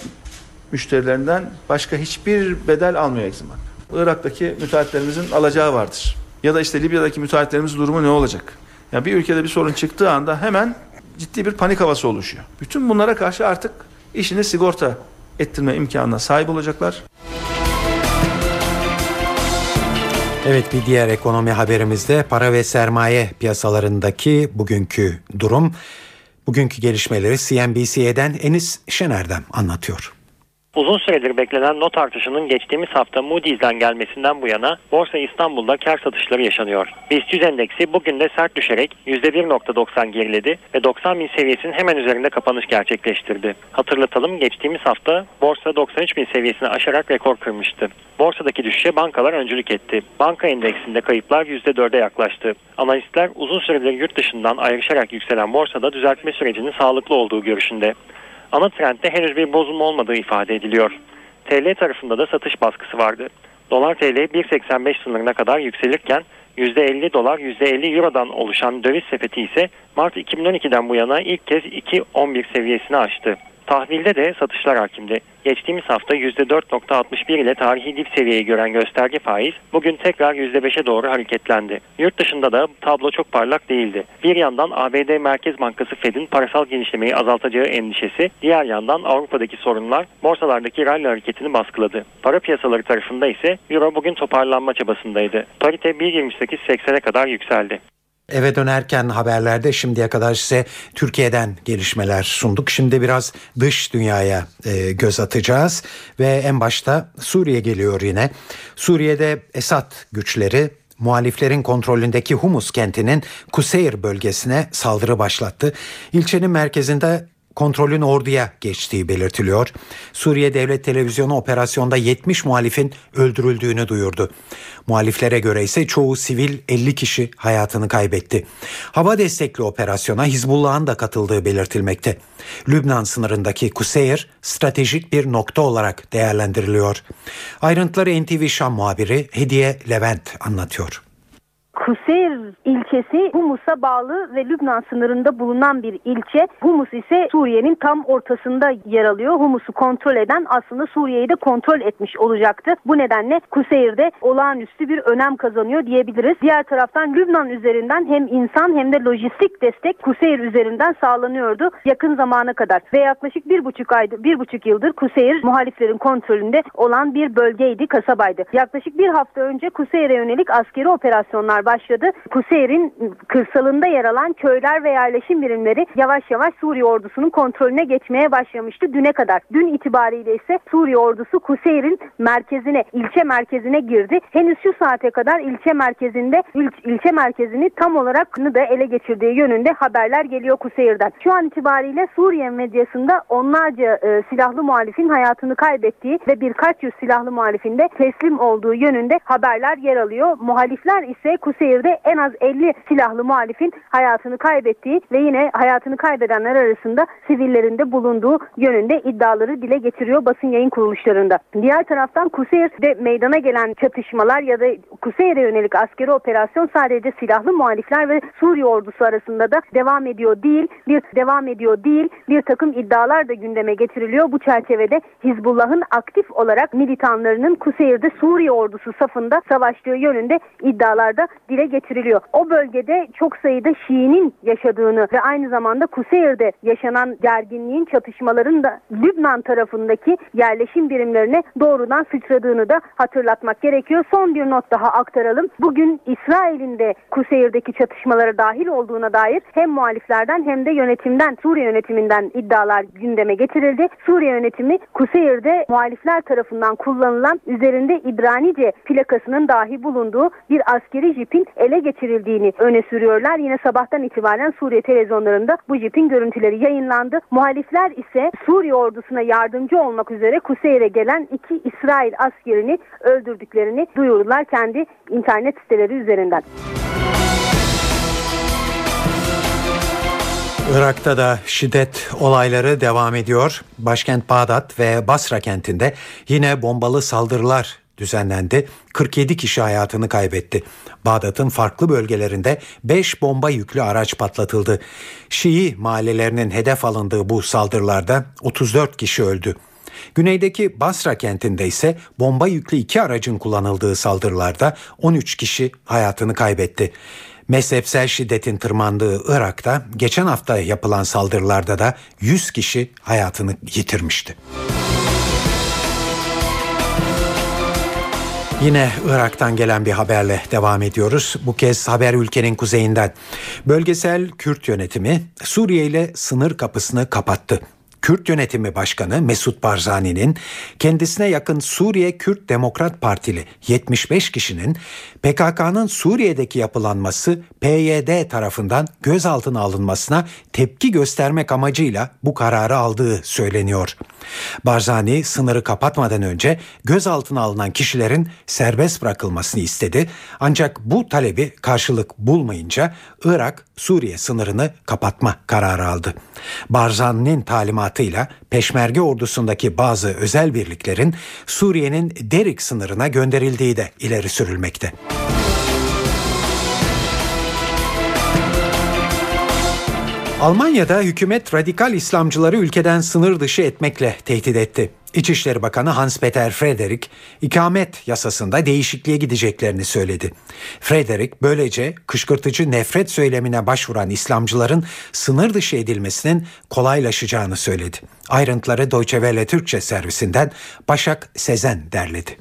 müşterilerinden başka hiçbir bedel almıyor Exim. Irak'taki müteahhitlerimizin alacağı vardır. Ya da işte Libya'daki müteahhitlerimizin durumu ne olacak? Ya bir ülkede bir sorun çıktığı anda hemen ciddi bir panik havası oluşuyor. Bütün bunlara karşı artık işini sigorta ettirme imkanına sahip olacaklar. Evet bir diğer ekonomi haberimizde para ve sermaye piyasalarındaki bugünkü durum. Bugünkü gelişmeleri CNBC'den Enis Şener'den anlatıyor. Uzun süredir beklenen not artışının geçtiğimiz hafta Moody's'den gelmesinden bu yana Borsa İstanbul'da kar satışları yaşanıyor. BIST 100 endeksi bugün de sert düşerek %1.90 geriledi ve 90 bin seviyesinin hemen üzerinde kapanış gerçekleştirdi. Hatırlatalım geçtiğimiz hafta borsa 93 bin seviyesini aşarak rekor kırmıştı. Borsadaki düşüşe bankalar öncülük etti. Banka endeksinde kayıplar %4'e yaklaştı. Analistler uzun süredir yurt dışından ayrışarak yükselen borsada düzeltme sürecinin sağlıklı olduğu görüşünde. Ana trendde henüz bir bozulma olmadığı ifade ediliyor. TL tarafında da satış baskısı vardı. Dolar TL 1.85 sınırına kadar yükselirken %50 dolar %50 eurodan oluşan döviz sepeti ise Mart 2012'den bu yana ilk kez 2.11 seviyesini aştı. Tahvilde de satışlar hakimdi. Geçtiğimiz hafta %4.61 ile tarihi dip seviyeyi gören gösterge faiz bugün tekrar %5'e doğru hareketlendi. Yurt dışında da tablo çok parlak değildi. Bir yandan ABD Merkez Bankası Fed'in parasal genişlemeyi azaltacağı endişesi, diğer yandan Avrupa'daki sorunlar borsalardaki rally hareketini baskıladı. Para piyasaları tarafında ise Euro bugün toparlanma çabasındaydı. Parite 1.28.80'e kadar yükseldi. Eve dönerken haberlerde şimdiye kadar size Türkiye'den gelişmeler sunduk. Şimdi biraz dış dünyaya e, göz atacağız ve en başta Suriye geliyor yine. Suriye'de Esad güçleri muhaliflerin kontrolündeki Humus kentinin Kuseyr bölgesine saldırı başlattı. İlçenin merkezinde kontrolün orduya geçtiği belirtiliyor. Suriye Devlet Televizyonu operasyonda 70 muhalifin öldürüldüğünü duyurdu. Muhaliflere göre ise çoğu sivil 50 kişi hayatını kaybetti. Hava destekli operasyona Hizbullah'ın da katıldığı belirtilmekte. Lübnan sınırındaki Kuseyir stratejik bir nokta olarak değerlendiriliyor. Ayrıntıları NTV Şam muhabiri Hediye Levent anlatıyor. Kuseyr ilçesi Humus'a bağlı ve Lübnan sınırında bulunan bir ilçe. Humus ise Suriye'nin tam ortasında yer alıyor. Humus'u kontrol eden aslında Suriye'yi de kontrol etmiş olacaktı. Bu nedenle Kuseyr'de olağanüstü bir önem kazanıyor diyebiliriz. Diğer taraftan Lübnan üzerinden hem insan hem de lojistik destek Kuseyr üzerinden sağlanıyordu yakın zamana kadar. Ve yaklaşık bir buçuk aydır, bir buçuk yıldır Kuseyr muhaliflerin kontrolünde olan bir bölgeydi, kasabaydı. Yaklaşık bir hafta önce Kuseyr'e yönelik askeri operasyonlar başladı. Kuseyir'in kırsalında yer alan köyler ve yerleşim birimleri yavaş yavaş Suriye ordusunun kontrolüne geçmeye başlamıştı düne kadar. Dün itibariyle ise Suriye ordusu Kuseyir'in merkezine, ilçe merkezine girdi. Henüz şu saate kadar ilçe merkezinde il, ilçe merkezini tam olarak da ele geçirdiği yönünde haberler geliyor Kuseyir'den. Şu an itibariyle Suriye medyasında onlarca e, silahlı muhalifin hayatını kaybettiği ve birkaç yüz silahlı muhalifin de teslim olduğu yönünde haberler yer alıyor. Muhalifler ise Kuseyir'de en az 50 silahlı muhalifin hayatını kaybettiği ve yine hayatını kaybedenler arasında sivillerin de bulunduğu yönünde iddiaları dile getiriyor basın yayın kuruluşlarında. Diğer taraftan Kuseyir'de meydana gelen çatışmalar ya da Kuseyir'e yönelik askeri operasyon sadece silahlı muhalifler ve Suriye ordusu arasında da devam ediyor değil, bir devam ediyor değil, bir takım iddialar da gündeme getiriliyor. Bu çerçevede Hizbullah'ın aktif olarak militanlarının Kuseyir'de Suriye ordusu safında savaştığı yönünde iddialarda dile getiriliyor. O bölgede çok sayıda Şii'nin yaşadığını ve aynı zamanda Kuseyir'de yaşanan gerginliğin çatışmaların da Lübnan tarafındaki yerleşim birimlerine doğrudan sıçradığını da hatırlatmak gerekiyor. Son bir not daha aktaralım. Bugün İsrail'in de Kuseyir'deki çatışmalara dahil olduğuna dair hem muhaliflerden hem de yönetimden, Suriye yönetiminden iddialar gündeme getirildi. Suriye yönetimi Kuseyir'de muhalifler tarafından kullanılan üzerinde İbranice plakasının dahi bulunduğu bir askeri jipin ele geçirildiğini öne sürüyorlar. Yine sabahtan itibaren Suriye televizyonlarında bu jipin görüntüleri yayınlandı. Muhalifler ise Suriye ordusuna yardımcı olmak üzere Kuseyre gelen iki İsrail askerini öldürdüklerini duyurdular kendi internet siteleri üzerinden. Irak'ta da şiddet olayları devam ediyor. Başkent Bağdat ve Basra kentinde yine bombalı saldırılar düzenlendi. 47 kişi hayatını kaybetti. Bağdat'ın farklı bölgelerinde 5 bomba yüklü araç patlatıldı. Şii mahallelerinin hedef alındığı bu saldırılarda 34 kişi öldü. Güneydeki Basra kentinde ise bomba yüklü iki aracın kullanıldığı saldırılarda 13 kişi hayatını kaybetti. Mezhepsel şiddetin tırmandığı Irak'ta geçen hafta yapılan saldırılarda da 100 kişi hayatını yitirmişti. Yine Irak'tan gelen bir haberle devam ediyoruz. Bu kez haber ülkenin kuzeyinden. Bölgesel Kürt yönetimi Suriye ile sınır kapısını kapattı. Kürt Yönetimi Başkanı Mesut Barzani'nin kendisine yakın Suriye Kürt Demokrat Partili 75 kişinin PKK'nın Suriye'deki yapılanması PYD tarafından gözaltına alınmasına tepki göstermek amacıyla bu kararı aldığı söyleniyor. Barzani sınırı kapatmadan önce gözaltına alınan kişilerin serbest bırakılmasını istedi. Ancak bu talebi karşılık bulmayınca Irak Suriye sınırını kapatma kararı aldı. Barzani'nin talimatıyla Peşmerge ordusundaki bazı özel birliklerin Suriye'nin Derik sınırına gönderildiği de ileri sürülmekte. Almanya'da hükümet radikal İslamcıları ülkeden sınır dışı etmekle tehdit etti. İçişleri Bakanı Hans-Peter Frederik, ikamet yasasında değişikliğe gideceklerini söyledi. Frederik böylece kışkırtıcı nefret söylemine başvuran İslamcıların sınır dışı edilmesinin kolaylaşacağını söyledi. Ayrıntıları Deutsche Welle Türkçe servisinden Başak Sezen derledi.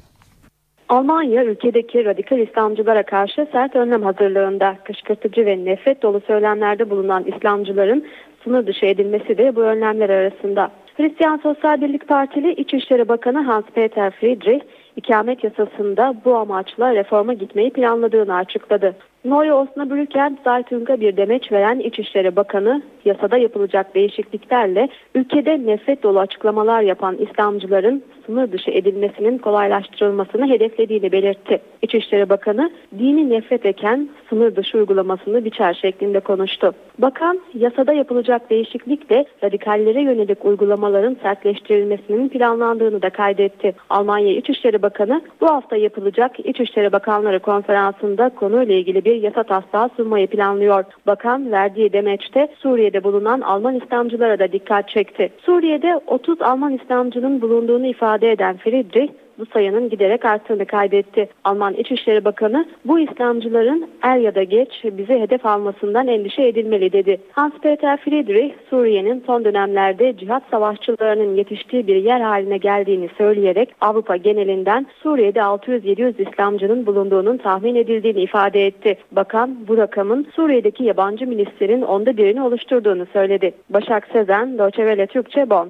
Almanya ülkedeki radikal İslamcılara karşı sert önlem hazırlığında kışkırtıcı ve nefret dolu söylemlerde bulunan İslamcıların sınır dışı edilmesi de bu önlemler arasında. Hristiyan Sosyal Birlik Partili İçişleri Bakanı Hans-Peter Friedrich, ikamet yasasında bu amaçla reforma gitmeyi planladığını açıkladı. Neue Osnabrücken Zeitung'a bir demeç veren İçişleri Bakanı, yasada yapılacak değişikliklerle ülkede nefret dolu açıklamalar yapan İslamcıların sınır dışı edilmesinin kolaylaştırılmasını hedeflediğini belirtti. İçişleri Bakanı, dini nefret eken sınır dışı uygulamasını biçer şeklinde konuştu. Bakan, yasada yapılacak değişiklikle radikallere yönelik uygulamaların sertleştirilmesinin planlandığını da kaydetti. Almanya İçişleri Bakanı, bu hafta yapılacak İçişleri Bakanları Konferansı'nda konuyla ilgili bir yasa taslağı sunmayı planlıyor. Bakan verdiği demeçte Suriye'de bulunan Alman İslamcılara da dikkat çekti. Suriye'de 30 Alman İslamcının bulunduğunu ifade eden Friedrich, bu sayının giderek arttığını kaydetti. Alman İçişleri Bakanı bu İslamcıların er ya da geç bizi hedef almasından endişe edilmeli dedi. Hans-Peter Friedrich Suriye'nin son dönemlerde cihat savaşçılarının yetiştiği bir yer haline geldiğini söyleyerek Avrupa genelinden Suriye'de 600-700 İslamcının bulunduğunun tahmin edildiğini ifade etti. Bakan bu rakamın Suriye'deki yabancı milislerin onda birini oluşturduğunu söyledi. Başak Sezen, Deutsche Welle Türkçe, Bonn.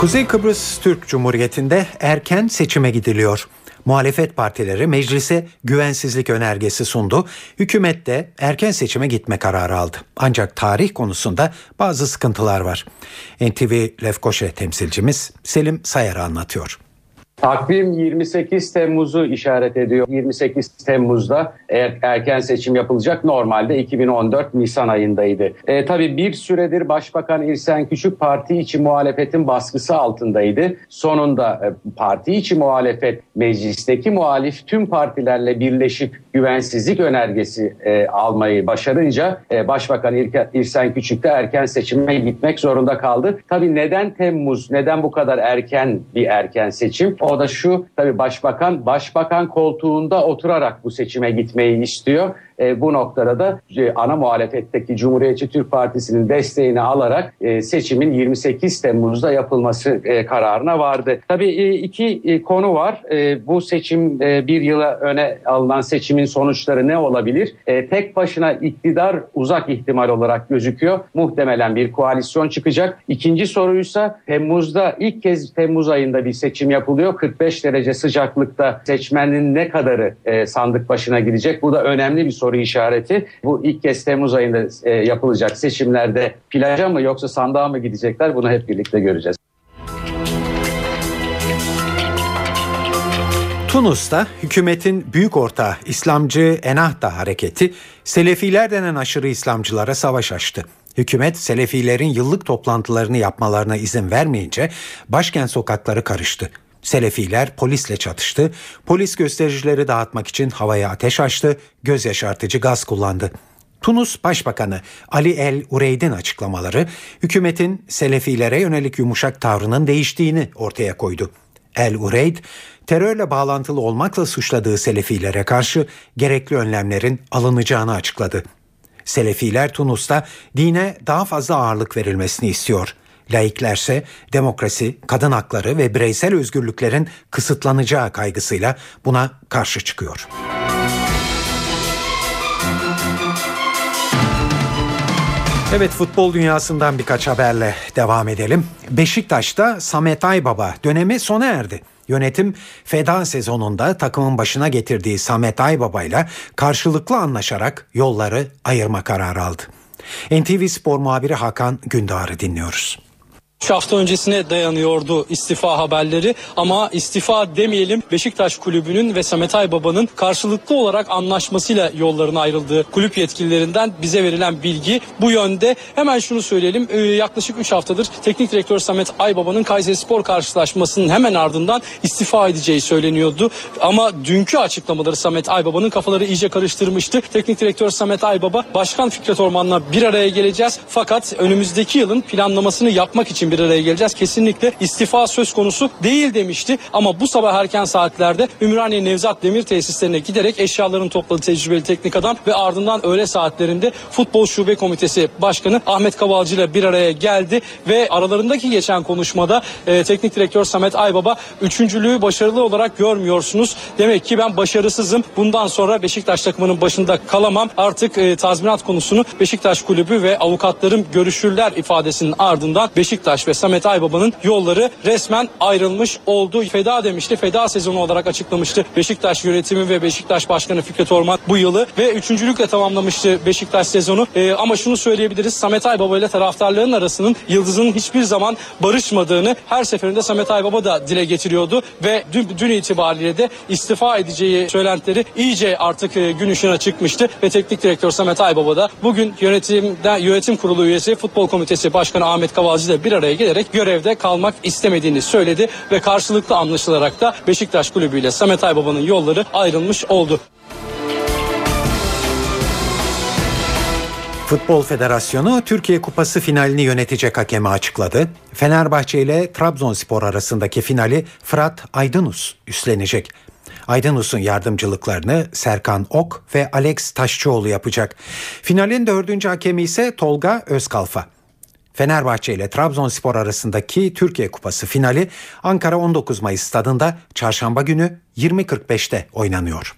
Kuzey Kıbrıs Türk Cumhuriyeti'nde erken seçime gidiliyor. Muhalefet partileri meclise güvensizlik önergesi sundu. Hükümet de erken seçime gitme kararı aldı. Ancak tarih konusunda bazı sıkıntılar var. NTV Lefkoşe temsilcimiz Selim Sayar anlatıyor. Takvim 28 Temmuz'u işaret ediyor. 28 Temmuz'da er, erken seçim yapılacak. Normalde 2014 Nisan ayındaydı. E, tabii bir süredir Başbakan İrsen Küçük parti içi muhalefetin baskısı altındaydı. Sonunda e, parti içi muhalefet meclisteki muhalif tüm partilerle birleşip güvensizlik önergesi e, almayı başarınca e, Başbakan İrsen Küçük de erken seçime gitmek zorunda kaldı. Tabii neden Temmuz, neden bu kadar erken bir erken seçim? O da şu tabii başbakan başbakan koltuğunda oturarak bu seçime gitmeyi istiyor. E, bu noktada da e, ana muhalefetteki Cumhuriyetçi Türk Partisi'nin desteğini alarak e, seçimin 28 Temmuz'da yapılması e, kararına vardı. Tabii e, iki e, konu var. E, bu seçim e, bir yıla öne alınan seçimin sonuçları ne olabilir? E, tek başına iktidar uzak ihtimal olarak gözüküyor. Muhtemelen bir koalisyon çıkacak. İkinci soruysa Temmuz'da ilk kez Temmuz ayında bir seçim yapılıyor. 45 derece sıcaklıkta seçmenin ne kadarı e, sandık başına gidecek? Bu da önemli bir soru soru işareti. Bu ilk kez Temmuz ayında e, yapılacak seçimlerde plaja mı yoksa sandığa mı gidecekler bunu hep birlikte göreceğiz. Tunus'ta hükümetin büyük ortağı İslamcı Ennahda hareketi Selefiler denen aşırı İslamcılara savaş açtı. Hükümet Selefilerin yıllık toplantılarını yapmalarına izin vermeyince başkent sokakları karıştı. Selefiler polisle çatıştı. Polis göstericileri dağıtmak için havaya ateş açtı, göz yaşartıcı gaz kullandı. Tunus Başbakanı Ali El Ureyd'in açıklamaları hükümetin Selefilere yönelik yumuşak tavrının değiştiğini ortaya koydu. El Ureyd, terörle bağlantılı olmakla suçladığı Selefilere karşı gerekli önlemlerin alınacağını açıkladı. Selefiler Tunus'ta dine daha fazla ağırlık verilmesini istiyor. Laiklerse demokrasi, kadın hakları ve bireysel özgürlüklerin kısıtlanacağı kaygısıyla buna karşı çıkıyor. Evet futbol dünyasından birkaç haberle devam edelim. Beşiktaş'ta Samet Aybaba dönemi sona erdi. Yönetim feda sezonunda takımın başına getirdiği Samet Aybaba ile karşılıklı anlaşarak yolları ayırma kararı aldı. NTV Spor muhabiri Hakan Gündoğar'ı dinliyoruz. 3 hafta öncesine dayanıyordu istifa haberleri ama istifa demeyelim Beşiktaş kulübünün ve Samet Aybaba'nın karşılıklı olarak anlaşmasıyla yolların ayrıldığı kulüp yetkililerinden bize verilen bilgi bu yönde. Hemen şunu söyleyelim e, yaklaşık 3 haftadır teknik direktör Samet Aybaba'nın Kayseri Spor karşılaşmasının hemen ardından istifa edeceği söyleniyordu. Ama dünkü açıklamaları Samet Aybaba'nın kafaları iyice karıştırmıştı. Teknik direktör Samet Aybaba Başkan Fikret Orman'la bir araya geleceğiz fakat önümüzdeki yılın planlamasını yapmak için bir araya geleceğiz. Kesinlikle istifa söz konusu değil demişti. Ama bu sabah erken saatlerde Ümraniye Nevzat Demir tesislerine giderek eşyalarını topladı tecrübeli teknik adam ve ardından öğle saatlerinde Futbol Şube Komitesi Başkanı Ahmet Kavalcı ile bir araya geldi ve aralarındaki geçen konuşmada e, teknik direktör Samet Aybaba üçüncülüğü başarılı olarak görmüyorsunuz. Demek ki ben başarısızım. Bundan sonra Beşiktaş takımının başında kalamam. Artık e, tazminat konusunu Beşiktaş kulübü ve avukatlarım görüşürler ifadesinin ardından Beşiktaş ve Samet Aybaba'nın yolları resmen ayrılmış oldu. Feda demişti. Feda sezonu olarak açıklamıştı Beşiktaş yönetimi ve Beşiktaş Başkanı Fikret Orman bu yılı ve üçüncülükle tamamlamıştı Beşiktaş sezonu. Ee, ama şunu söyleyebiliriz. Samet Aybaba ile taraftarların arasının Yıldız'ın hiçbir zaman barışmadığını her seferinde Samet Aybaba da dile getiriyordu ve dün, dün itibariyle de istifa edeceği söylentileri iyice artık e, gün ışığına çıkmıştı ve teknik direktör Samet Aybaba da bugün yönetimden yönetim kurulu üyesi Futbol Komitesi Başkanı Ahmet Kavalcı ile bir araya gelerek görevde kalmak istemediğini söyledi ve karşılıklı anlaşılarak da Beşiktaş Kulübü ile Samet Aybaba'nın yolları ayrılmış oldu. Futbol Federasyonu Türkiye Kupası finalini yönetecek hakemi açıkladı. Fenerbahçe ile Trabzonspor arasındaki finali Fırat Aydınus üstlenecek. Aydınus'un yardımcılıklarını Serkan Ok ve Alex Taşçıoğlu yapacak. Finalin dördüncü hakemi ise Tolga Özkalfa. Fenerbahçe ile Trabzonspor arasındaki Türkiye Kupası finali Ankara 19 Mayıs stadında çarşamba günü 20.45'te oynanıyor.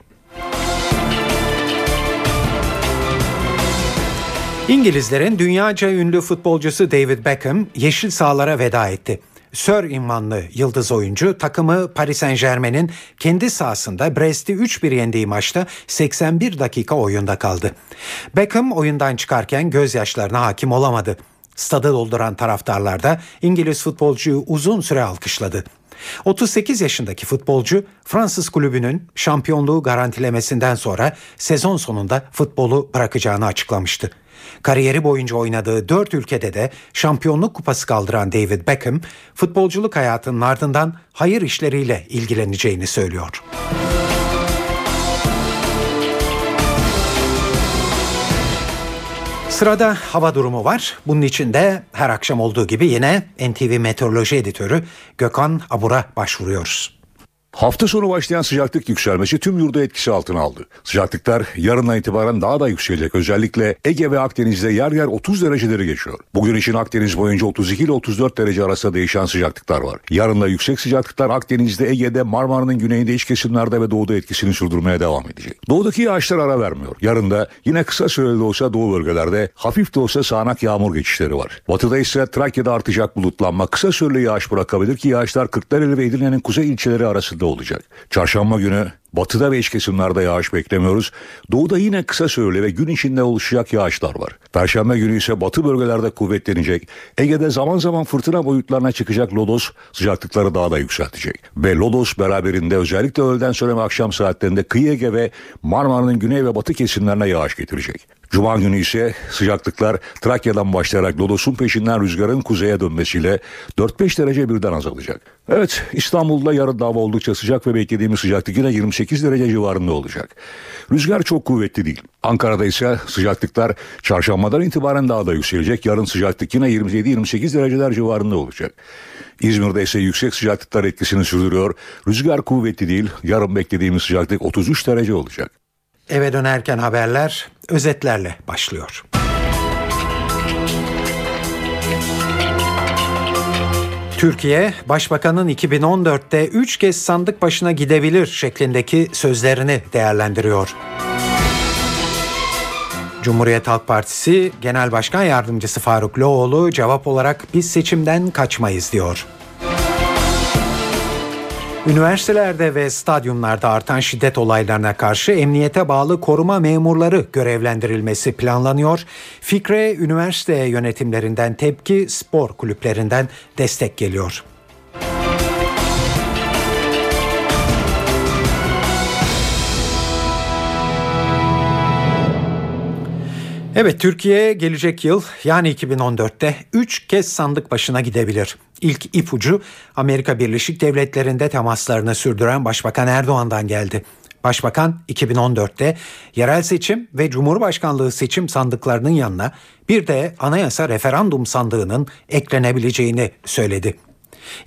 İngilizlerin dünyaca ünlü futbolcusu David Beckham yeşil sahalara veda etti. Sir ünvanlı yıldız oyuncu takımı Paris Saint Germain'in kendi sahasında Brest'i 3-1 yendiği maçta 81 dakika oyunda kaldı. Beckham oyundan çıkarken gözyaşlarına hakim olamadı. Stadı dolduran taraftarlar da İngiliz futbolcuyu uzun süre alkışladı. 38 yaşındaki futbolcu Fransız kulübünün şampiyonluğu garantilemesinden sonra sezon sonunda futbolu bırakacağını açıklamıştı. Kariyeri boyunca oynadığı 4 ülkede de şampiyonluk kupası kaldıran David Beckham, futbolculuk hayatının ardından hayır işleriyle ilgileneceğini söylüyor. Sırada hava durumu var. Bunun için de her akşam olduğu gibi yine NTV Meteoroloji Editörü Gökhan Abur'a başvuruyoruz. Hafta sonu başlayan sıcaklık yükselmesi tüm yurda etkisi altına aldı. Sıcaklıklar yarından itibaren daha da yükselecek. Özellikle Ege ve Akdeniz'de yer yer 30 dereceleri geçiyor. Bugün için Akdeniz boyunca 32 ile 34 derece arasında değişen sıcaklıklar var. Yarın da yüksek sıcaklıklar Akdeniz'de, Ege'de, Marmara'nın güneyinde, iç kesimlerde ve doğuda etkisini sürdürmeye devam edecek. Doğudaki yağışlar ara vermiyor. Yarın da yine kısa süreli olsa doğu bölgelerde hafif de olsa sağanak yağmur geçişleri var. Batıda ise Trakya'da artacak bulutlanma kısa süreli yağış bırakabilir ki yağışlar Kırklareli ve Edirne'nin kuzey ilçeleri arasında olacak. Çarşamba günü batıda ve iç kesimlerde yağış beklemiyoruz. Doğuda yine kısa süreli ve gün içinde oluşacak yağışlar var. Perşembe günü ise batı bölgelerde kuvvetlenecek. Ege'de zaman zaman fırtına boyutlarına çıkacak lodos sıcaklıkları daha da yükseltecek. Ve lodos beraberinde özellikle öğleden sonra ve akşam saatlerinde kıyı Ege ve Marmara'nın güney ve batı kesimlerine yağış getirecek. Cuma günü ise sıcaklıklar Trakya'dan başlayarak Lodos'un peşinden rüzgarın kuzeye dönmesiyle 4-5 derece birden azalacak. Evet İstanbul'da yarın hava oldukça sıcak ve beklediğimiz sıcaklık yine 28 derece civarında olacak. Rüzgar çok kuvvetli değil. Ankara'da ise sıcaklıklar çarşambadan itibaren daha da yükselecek. Yarın sıcaklık yine 27-28 dereceler civarında olacak. İzmir'de ise yüksek sıcaklıklar etkisini sürdürüyor. Rüzgar kuvvetli değil. Yarın beklediğimiz sıcaklık 33 derece olacak. Eve dönerken haberler özetlerle başlıyor. Türkiye, Başbakanın 2014'te 3 kez sandık başına gidebilir şeklindeki sözlerini değerlendiriyor. Cumhuriyet Halk Partisi Genel Başkan Yardımcısı Faruk Loğlu cevap olarak biz seçimden kaçmayız diyor. Üniversitelerde ve stadyumlarda artan şiddet olaylarına karşı emniyete bağlı koruma memurları görevlendirilmesi planlanıyor. Fikre üniversite yönetimlerinden tepki, spor kulüplerinden destek geliyor. Evet Türkiye gelecek yıl yani 2014'te 3 kez sandık başına gidebilir. İlk ipucu Amerika Birleşik Devletleri'nde temaslarını sürdüren Başbakan Erdoğan'dan geldi. Başbakan 2014'te yerel seçim ve Cumhurbaşkanlığı seçim sandıklarının yanına bir de anayasa referandum sandığının eklenebileceğini söyledi.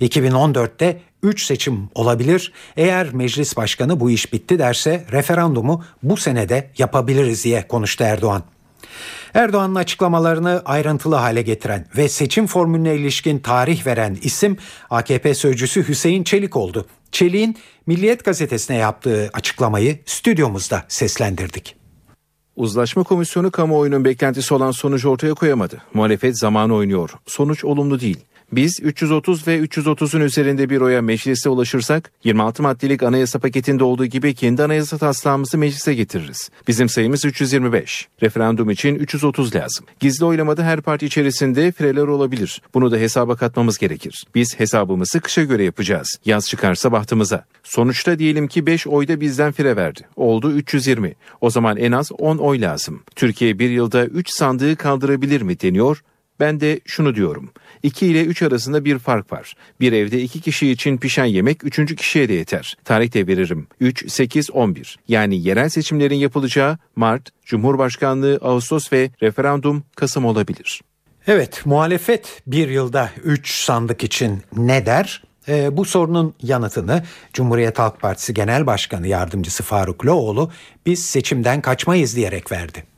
2014'te 3 seçim olabilir. Eğer meclis başkanı bu iş bitti derse referandumu bu senede yapabiliriz diye konuştu Erdoğan. Erdoğan'ın açıklamalarını ayrıntılı hale getiren ve seçim formülüne ilişkin tarih veren isim AKP sözcüsü Hüseyin Çelik oldu. Çelik'in Milliyet gazetesine yaptığı açıklamayı stüdyomuzda seslendirdik. Uzlaşma Komisyonu kamuoyunun beklentisi olan sonucu ortaya koyamadı. Muhalefet zamanı oynuyor. Sonuç olumlu değil. Biz 330 ve 330'un üzerinde bir oya meclise ulaşırsak 26 maddelik anayasa paketinde olduğu gibi kendi anayasa taslağımızı meclise getiririz. Bizim sayımız 325. Referandum için 330 lazım. Gizli oylamada her parti içerisinde fireler olabilir. Bunu da hesaba katmamız gerekir. Biz hesabımızı kışa göre yapacağız. Yaz çıkarsa bahtımıza. Sonuçta diyelim ki 5 oyda bizden fire verdi. Oldu 320. O zaman en az 10 oy lazım. Türkiye bir yılda 3 sandığı kaldırabilir mi deniyor. Ben de şunu diyorum. 2 ile 3 arasında bir fark var. Bir evde 2 kişi için pişen yemek 3. kişiye de yeter. Tarih de veririm. 3, 8, 11. Yani yerel seçimlerin yapılacağı Mart, Cumhurbaşkanlığı Ağustos ve referandum Kasım olabilir. Evet, muhalefet bir yılda 3 sandık için ne der? E, bu sorunun yanıtını Cumhuriyet Halk Partisi Genel Başkanı Yardımcısı Faruk Loğlu biz seçimden kaçmayız diyerek verdi.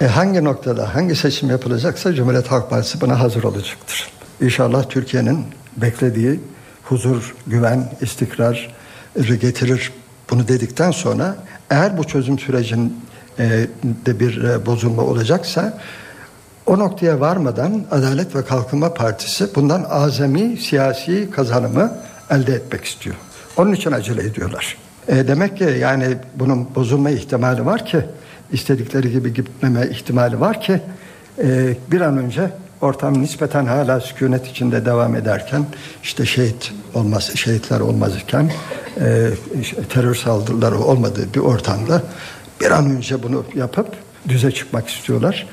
E hangi noktada hangi seçim yapılacaksa Cumhuriyet Halk Partisi buna hazır olacaktır. İnşallah Türkiye'nin beklediği huzur, güven, istikrar getirir. Bunu dedikten sonra eğer bu çözüm sürecinde bir e, bozulma olacaksa o noktaya varmadan Adalet ve Kalkınma Partisi bundan azami siyasi kazanımı elde etmek istiyor. Onun için acele ediyorlar. E demek ki yani bunun bozulma ihtimali var ki istedikleri gibi gitmeme ihtimali var ki e, bir an önce ortam nispeten hala sükunet içinde devam ederken işte şehit olmaz şehitler olmaz iken e, terör saldırıları olmadığı bir ortamda bir an önce bunu yapıp düze çıkmak istiyorlar.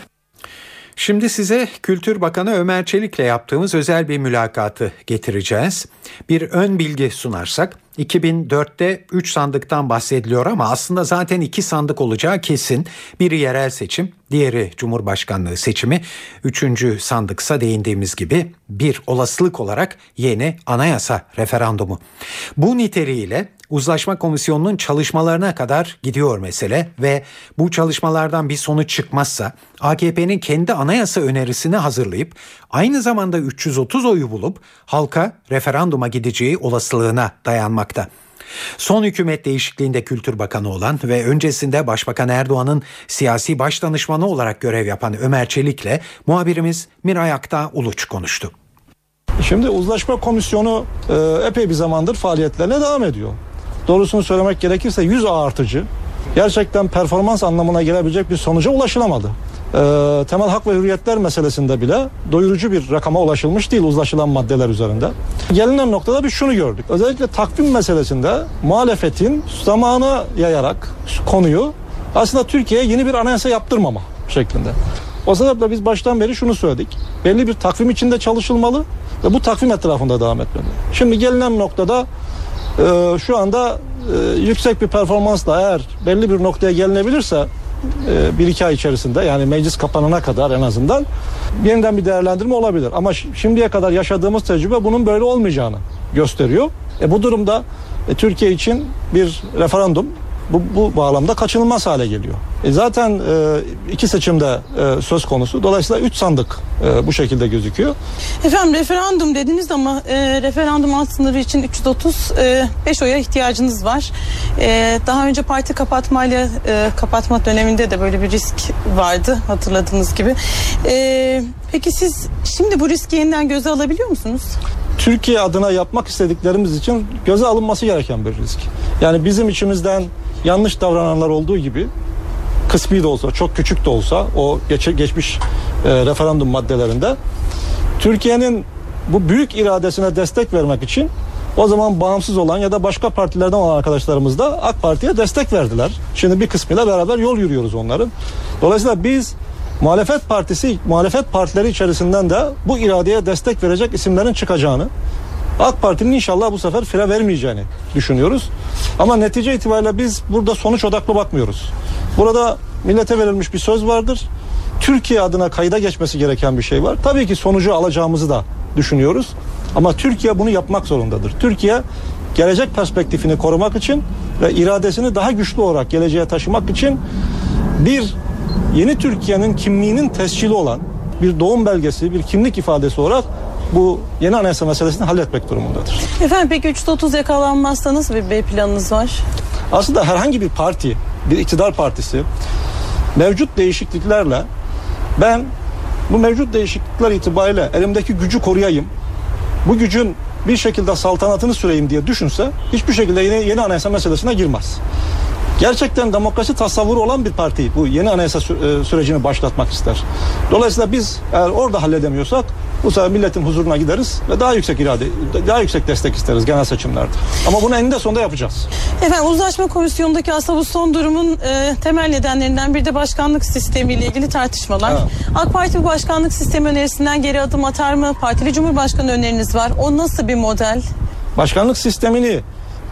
Şimdi size Kültür Bakanı Ömer Çelik'le yaptığımız özel bir mülakatı getireceğiz. Bir ön bilgi sunarsak 2004'te 3 sandıktan bahsediliyor ama aslında zaten 2 sandık olacağı kesin. Biri yerel seçim, diğeri Cumhurbaşkanlığı seçimi. Üçüncü sandıksa değindiğimiz gibi bir olasılık olarak yeni anayasa referandumu. Bu niteliğiyle Uzlaşma Komisyonu'nun çalışmalarına kadar gidiyor mesele ve bu çalışmalardan bir sonuç çıkmazsa AKP'nin kendi anayasa önerisini hazırlayıp aynı zamanda 330 oyu bulup halka referanduma gideceği olasılığına dayanmakta. Son hükümet değişikliğinde Kültür Bakanı olan ve öncesinde Başbakan Erdoğan'ın siyasi baş danışmanı olarak görev yapan Ömer Çelik'le muhabirimiz Miray Akta Uluç konuştu. Şimdi uzlaşma komisyonu e, epey bir zamandır faaliyetlerine devam ediyor. Doğrusunu söylemek gerekirse yüz artıcı gerçekten performans anlamına gelebilecek bir sonuca ulaşılamadı. Ee, temel hak ve hürriyetler meselesinde bile doyurucu bir rakama ulaşılmış değil uzlaşılan maddeler üzerinde. Gelinen noktada bir şunu gördük. Özellikle takvim meselesinde muhalefetin zamana yayarak konuyu aslında Türkiye'ye yeni bir anayasa yaptırmama şeklinde. O sebeple biz baştan beri şunu söyledik. Belli bir takvim içinde çalışılmalı ve bu takvim etrafında devam etmeli. Şimdi gelinen noktada e, şu anda e, yüksek bir performansla eğer belli bir noktaya gelinebilirse e, bir iki ay içerisinde yani meclis kapanana kadar en azından yeniden bir değerlendirme olabilir. Ama şimdiye kadar yaşadığımız tecrübe bunun böyle olmayacağını gösteriyor. E bu durumda e, Türkiye için bir referandum bu, bu bağlamda kaçınılmaz hale geliyor. E zaten e, iki seçimde e, söz konusu. Dolayısıyla üç sandık e, bu şekilde gözüküyor. Efendim referandum dediniz ama e, referandum alt sınırı için 335 e, oya ihtiyacınız var. E, daha önce parti kapatmayla e, kapatma döneminde de böyle bir risk vardı hatırladığınız gibi. E, peki siz şimdi bu riski yeniden göze alabiliyor musunuz? Türkiye adına yapmak istediklerimiz için göze alınması gereken bir risk. Yani bizim içimizden yanlış davrananlar olduğu gibi kısmi de olsa, çok küçük de olsa o geç, geçmiş e, referandum maddelerinde Türkiye'nin bu büyük iradesine destek vermek için o zaman bağımsız olan ya da başka partilerden olan arkadaşlarımız da AK Parti'ye destek verdiler. Şimdi bir kısmıyla beraber yol yürüyoruz onların. Dolayısıyla biz muhalefet partisi, muhalefet partileri içerisinden de bu iradeye destek verecek isimlerin çıkacağını, AK Parti'nin inşallah bu sefer fire vermeyeceğini düşünüyoruz. Ama netice itibariyle biz burada sonuç odaklı bakmıyoruz. Burada millete verilmiş bir söz vardır. Türkiye adına kayda geçmesi gereken bir şey var. Tabii ki sonucu alacağımızı da düşünüyoruz. Ama Türkiye bunu yapmak zorundadır. Türkiye gelecek perspektifini korumak için ve iradesini daha güçlü olarak geleceğe taşımak için bir yeni Türkiye'nin kimliğinin tescili olan bir doğum belgesi, bir kimlik ifadesi olarak bu yeni anayasa meselesini halletmek durumundadır. Efendim peki 330 yakalanmazsa nasıl bir B planınız var? Aslında herhangi bir parti, bir iktidar partisi mevcut değişikliklerle ben bu mevcut değişiklikler itibariyle elimdeki gücü koruyayım. Bu gücün bir şekilde saltanatını süreyim diye düşünse hiçbir şekilde yeni, yeni anayasa meselesine girmez gerçekten demokrasi tasavvuru olan bir parti bu yeni anayasa e, sürecini başlatmak ister. Dolayısıyla biz eğer orada halledemiyorsak bu sefer milletin huzuruna gideriz ve daha yüksek irade, daha yüksek destek isteriz genel seçimlerde. Ama bunu eninde sonunda yapacağız. Efendim uzlaşma komisyonundaki aslında bu son durumun e, temel nedenlerinden bir de başkanlık sistemiyle ilgili tartışmalar. Evet. AK Parti bu başkanlık sistemi önerisinden geri adım atar mı? Partili Cumhurbaşkanı öneriniz var. O nasıl bir model? Başkanlık sistemini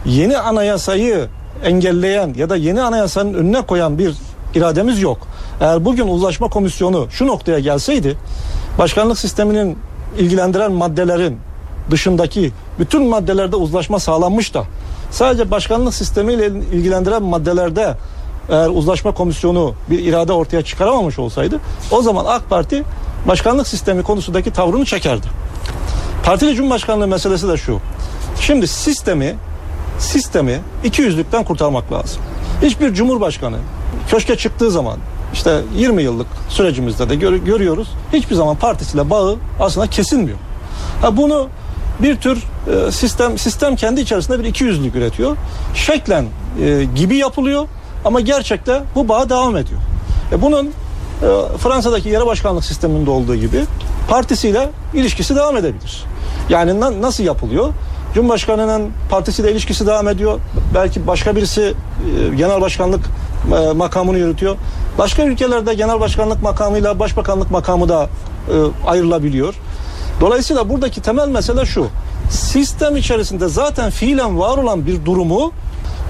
yeni anayasayı engelleyen ya da yeni anayasanın önüne koyan bir irademiz yok. Eğer bugün uzlaşma komisyonu şu noktaya gelseydi başkanlık sisteminin ilgilendiren maddelerin dışındaki bütün maddelerde uzlaşma sağlanmış da sadece başkanlık sistemiyle ilgilendiren maddelerde eğer uzlaşma komisyonu bir irade ortaya çıkaramamış olsaydı o zaman AK Parti başkanlık sistemi konusundaki tavrını çekerdi. Partili Cumhurbaşkanlığı meselesi de şu. Şimdi sistemi sistemi iki yüzlükten kurtarmak lazım. Hiçbir cumhurbaşkanı köşke çıktığı zaman işte 20 yıllık sürecimizde de gör, görüyoruz. Hiçbir zaman partisiyle bağı aslında kesilmiyor. Ha bunu bir tür e, sistem sistem kendi içerisinde bir iki yüzlük üretiyor. Şeklen e, gibi yapılıyor ama gerçekte bu bağ devam ediyor. E bunun e, Fransa'daki yere başkanlık sisteminde olduğu gibi partisiyle ilişkisi devam edebilir. Yani na, nasıl yapılıyor? Cumhurbaşkanının partisiyle ilişkisi devam ediyor. Belki başka birisi e, genel başkanlık e, makamını yürütüyor. Başka ülkelerde genel başkanlık makamıyla başbakanlık makamı da e, ayrılabiliyor. Dolayısıyla buradaki temel mesele şu. Sistem içerisinde zaten fiilen var olan bir durumu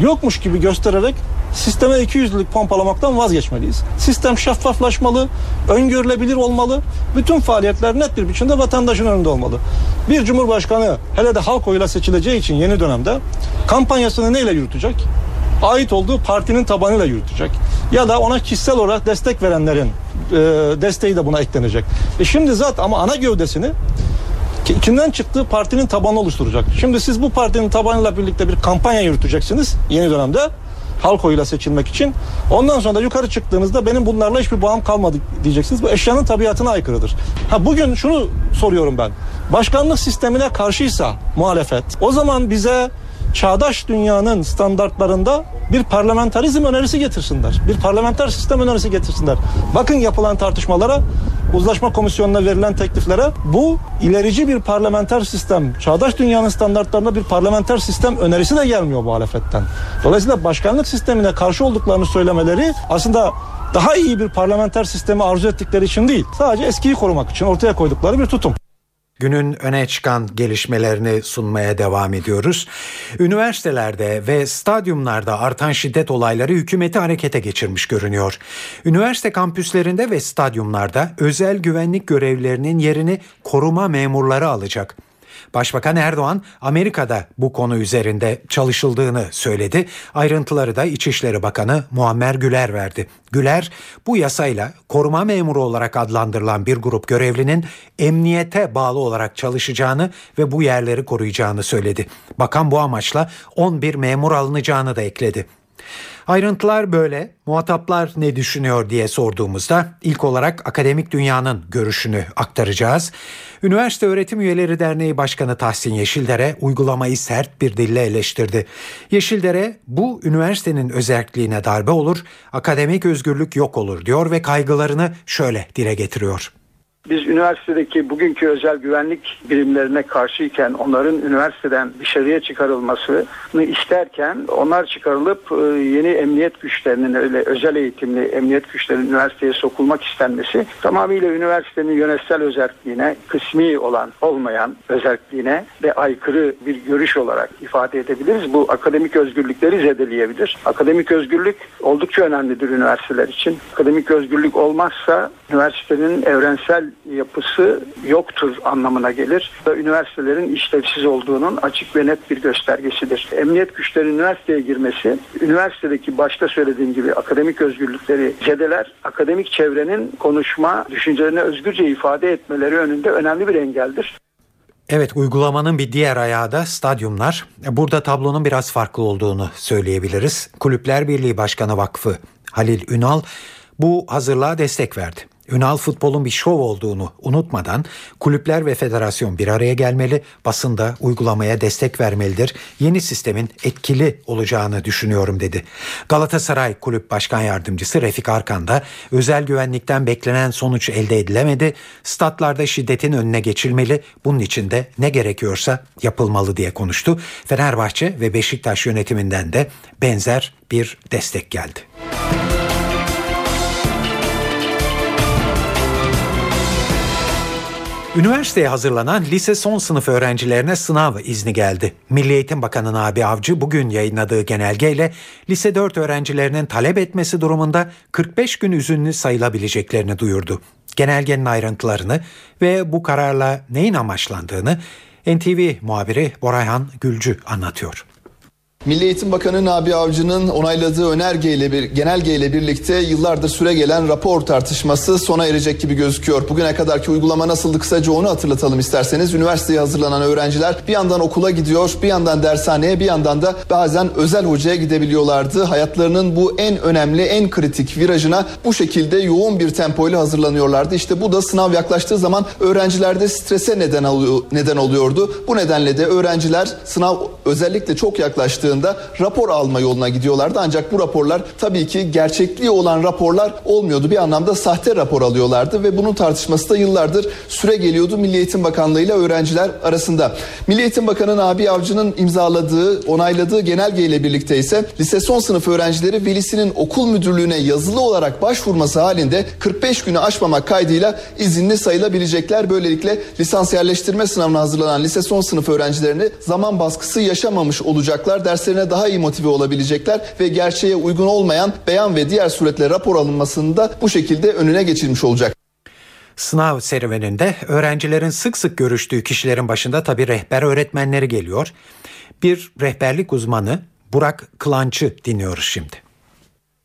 yokmuş gibi göstererek sisteme 200'lük pompalamaktan vazgeçmeliyiz. Sistem şeffaflaşmalı, öngörülebilir olmalı. Bütün faaliyetler net bir biçimde vatandaşın önünde olmalı. Bir cumhurbaşkanı hele de halk oyuyla seçileceği için yeni dönemde kampanyasını neyle yürütecek? Ait olduğu partinin tabanıyla yürütecek. Ya da ona kişisel olarak destek verenlerin e, desteği de buna eklenecek. E şimdi zaten ama ana gövdesini kimden çıktığı partinin tabanı oluşturacak. Şimdi siz bu partinin tabanıyla birlikte bir kampanya yürüteceksiniz yeni dönemde halk oyuyla seçilmek için. Ondan sonra da yukarı çıktığınızda benim bunlarla hiçbir bağım kalmadı diyeceksiniz. Bu eşyanın tabiatına aykırıdır. Ha bugün şunu soruyorum ben. Başkanlık sistemine karşıysa muhalefet o zaman bize çağdaş dünyanın standartlarında bir parlamenterizm önerisi getirsinler. Bir parlamenter sistem önerisi getirsinler. Bakın yapılan tartışmalara, uzlaşma komisyonuna verilen tekliflere bu ilerici bir parlamenter sistem, çağdaş dünyanın standartlarında bir parlamenter sistem önerisi de gelmiyor muhalefetten. Dolayısıyla başkanlık sistemine karşı olduklarını söylemeleri aslında daha iyi bir parlamenter sistemi arzu ettikleri için değil, sadece eskiyi korumak için ortaya koydukları bir tutum. Günün öne çıkan gelişmelerini sunmaya devam ediyoruz. Üniversitelerde ve stadyumlarda artan şiddet olayları hükümeti harekete geçirmiş görünüyor. Üniversite kampüslerinde ve stadyumlarda özel güvenlik görevlilerinin yerini koruma memurları alacak. Başbakan Erdoğan Amerika'da bu konu üzerinde çalışıldığını söyledi. Ayrıntıları da İçişleri Bakanı Muammer Güler verdi. Güler bu yasayla koruma memuru olarak adlandırılan bir grup görevlinin emniyete bağlı olarak çalışacağını ve bu yerleri koruyacağını söyledi. Bakan bu amaçla 11 memur alınacağını da ekledi. Ayrıntılar böyle. Muhataplar ne düşünüyor diye sorduğumuzda ilk olarak akademik dünyanın görüşünü aktaracağız. Üniversite Öğretim Üyeleri Derneği Başkanı Tahsin Yeşildere uygulamayı sert bir dille eleştirdi. Yeşildere bu üniversitenin özelliğine darbe olur, akademik özgürlük yok olur diyor ve kaygılarını şöyle dile getiriyor. Biz üniversitedeki bugünkü özel güvenlik birimlerine karşıyken onların üniversiteden dışarıya çıkarılmasını isterken onlar çıkarılıp e, yeni emniyet güçlerinin öyle özel eğitimli emniyet güçlerinin üniversiteye sokulmak istenmesi tamamıyla üniversitenin yönetsel özelliğine kısmi olan olmayan özelliğine ve aykırı bir görüş olarak ifade edebiliriz. Bu akademik özgürlükleri zedeleyebilir. Akademik özgürlük oldukça önemlidir üniversiteler için. Akademik özgürlük olmazsa üniversitenin evrensel yapısı yoktur anlamına gelir. Ve üniversitelerin işlevsiz olduğunun açık ve net bir göstergesidir. Emniyet güçlerinin üniversiteye girmesi, üniversitedeki başta söylediğim gibi akademik özgürlükleri zedeler, akademik çevrenin konuşma, düşüncelerini özgürce ifade etmeleri önünde önemli bir engeldir. Evet uygulamanın bir diğer ayağı da stadyumlar. Burada tablonun biraz farklı olduğunu söyleyebiliriz. Kulüpler Birliği Başkanı Vakfı Halil Ünal bu hazırlığa destek verdi. Ünal futbolun bir şov olduğunu unutmadan kulüpler ve federasyon bir araya gelmeli, basında uygulamaya destek vermelidir. Yeni sistemin etkili olacağını düşünüyorum dedi. Galatasaray Kulüp Başkan Yardımcısı Refik Arkan da özel güvenlikten beklenen sonuç elde edilemedi. Statlarda şiddetin önüne geçilmeli. Bunun için de ne gerekiyorsa yapılmalı diye konuştu. Fenerbahçe ve Beşiktaş yönetiminden de benzer bir destek geldi. Üniversiteye hazırlanan lise son sınıf öğrencilerine sınav izni geldi. Milli Eğitim Bakanı Nabi Avcı bugün yayınladığı genelgeyle lise 4 öğrencilerinin talep etmesi durumunda 45 gün izinli sayılabileceklerini duyurdu. Genelgenin ayrıntılarını ve bu kararla neyin amaçlandığını NTV muhabiri Borayhan Gülcü anlatıyor. Milli Eğitim Bakanı Nabi Avcı'nın onayladığı önergeyle bir genelgeyle birlikte yıllardır süre gelen rapor tartışması sona erecek gibi gözüküyor. Bugüne kadarki uygulama nasıldı kısaca onu hatırlatalım isterseniz. Üniversiteye hazırlanan öğrenciler bir yandan okula gidiyor, bir yandan dershaneye, bir yandan da bazen özel hocaya gidebiliyorlardı. Hayatlarının bu en önemli, en kritik virajına bu şekilde yoğun bir tempoyla hazırlanıyorlardı. İşte bu da sınav yaklaştığı zaman öğrencilerde strese neden oluyordu. Bu nedenle de öğrenciler sınav özellikle çok yaklaştığı yapıldığında rapor alma yoluna gidiyorlardı. Ancak bu raporlar tabii ki gerçekliği olan raporlar olmuyordu. Bir anlamda sahte rapor alıyorlardı ve bunun tartışması da yıllardır süre geliyordu Milli Eğitim Bakanlığı ile öğrenciler arasında. Milli Eğitim Bakanı Nabi Avcı'nın imzaladığı, onayladığı genelge ile birlikte ise lise son sınıf öğrencileri velisinin okul müdürlüğüne yazılı olarak başvurması halinde 45 günü aşmamak kaydıyla izinli sayılabilecekler. Böylelikle lisans yerleştirme sınavına hazırlanan lise son sınıf öğrencilerini zaman baskısı yaşamamış olacaklar. Ders derslerine daha iyi motive olabilecekler ve gerçeğe uygun olmayan beyan ve diğer suretle rapor alınmasını da bu şekilde önüne geçilmiş olacak. Sınav serüveninde öğrencilerin sık sık görüştüğü kişilerin başında tabi rehber öğretmenleri geliyor. Bir rehberlik uzmanı Burak Kılanç'ı dinliyoruz şimdi.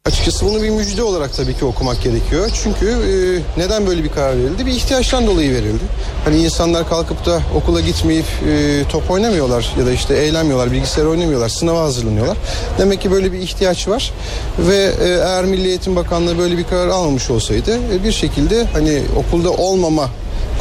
Açıkçası bunu bir müjde olarak tabii ki okumak gerekiyor. Çünkü e, neden böyle bir karar verildi? Bir ihtiyaçtan dolayı verildi. Hani insanlar kalkıp da okula gitmeyip e, top oynamıyorlar ya da işte eğlenmiyorlar, bilgisayar oynamıyorlar, sınava hazırlanıyorlar. Demek ki böyle bir ihtiyaç var ve e, eğer Milli Eğitim Bakanlığı böyle bir karar almamış olsaydı e, bir şekilde hani okulda olmama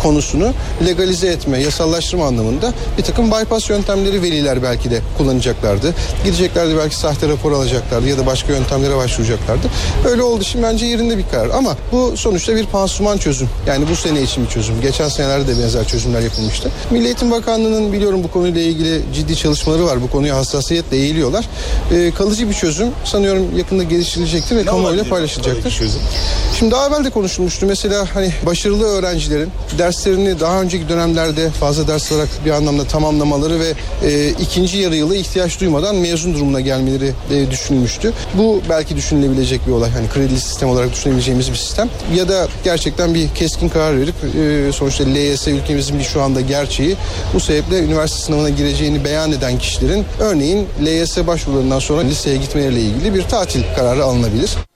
konusunu legalize etme, yasallaştırma anlamında bir takım bypass yöntemleri veliler belki de kullanacaklardı. Gideceklerdi belki sahte rapor alacaklardı ya da başka yöntemlere başvuracaklardı. Öyle oldu şimdi bence yerinde bir karar ama bu sonuçta bir pansuman çözüm. Yani bu sene için bir çözüm. Geçen senelerde de benzer çözümler yapılmıştı. Milli Eğitim Bakanlığı'nın biliyorum bu konuyla ilgili ciddi çalışmaları var. Bu konuya hassasiyetle eğiliyorlar. Ee, kalıcı bir çözüm sanıyorum yakında geliştirilecektir ve kamuoyuyla paylaşılacaktır. Şimdi daha evvel de konuşulmuştu. Mesela hani başarılı öğrencilerin ders derslerini daha önceki dönemlerde fazla ders olarak bir anlamda tamamlamaları ve e, ikinci yarı yılı ihtiyaç duymadan mezun durumuna gelmeleri e, düşünülmüştü. Bu belki düşünülebilecek bir olay. Hani kredili sistem olarak düşünebileceğimiz bir sistem. Ya da gerçekten bir keskin karar verip e, sonuçta LYS ülkemizin bir şu anda gerçeği. Bu sebeple üniversite sınavına gireceğini beyan eden kişilerin örneğin LYS başvurularından sonra liseye gitmeleriyle ilgili bir tatil kararı alınabilir.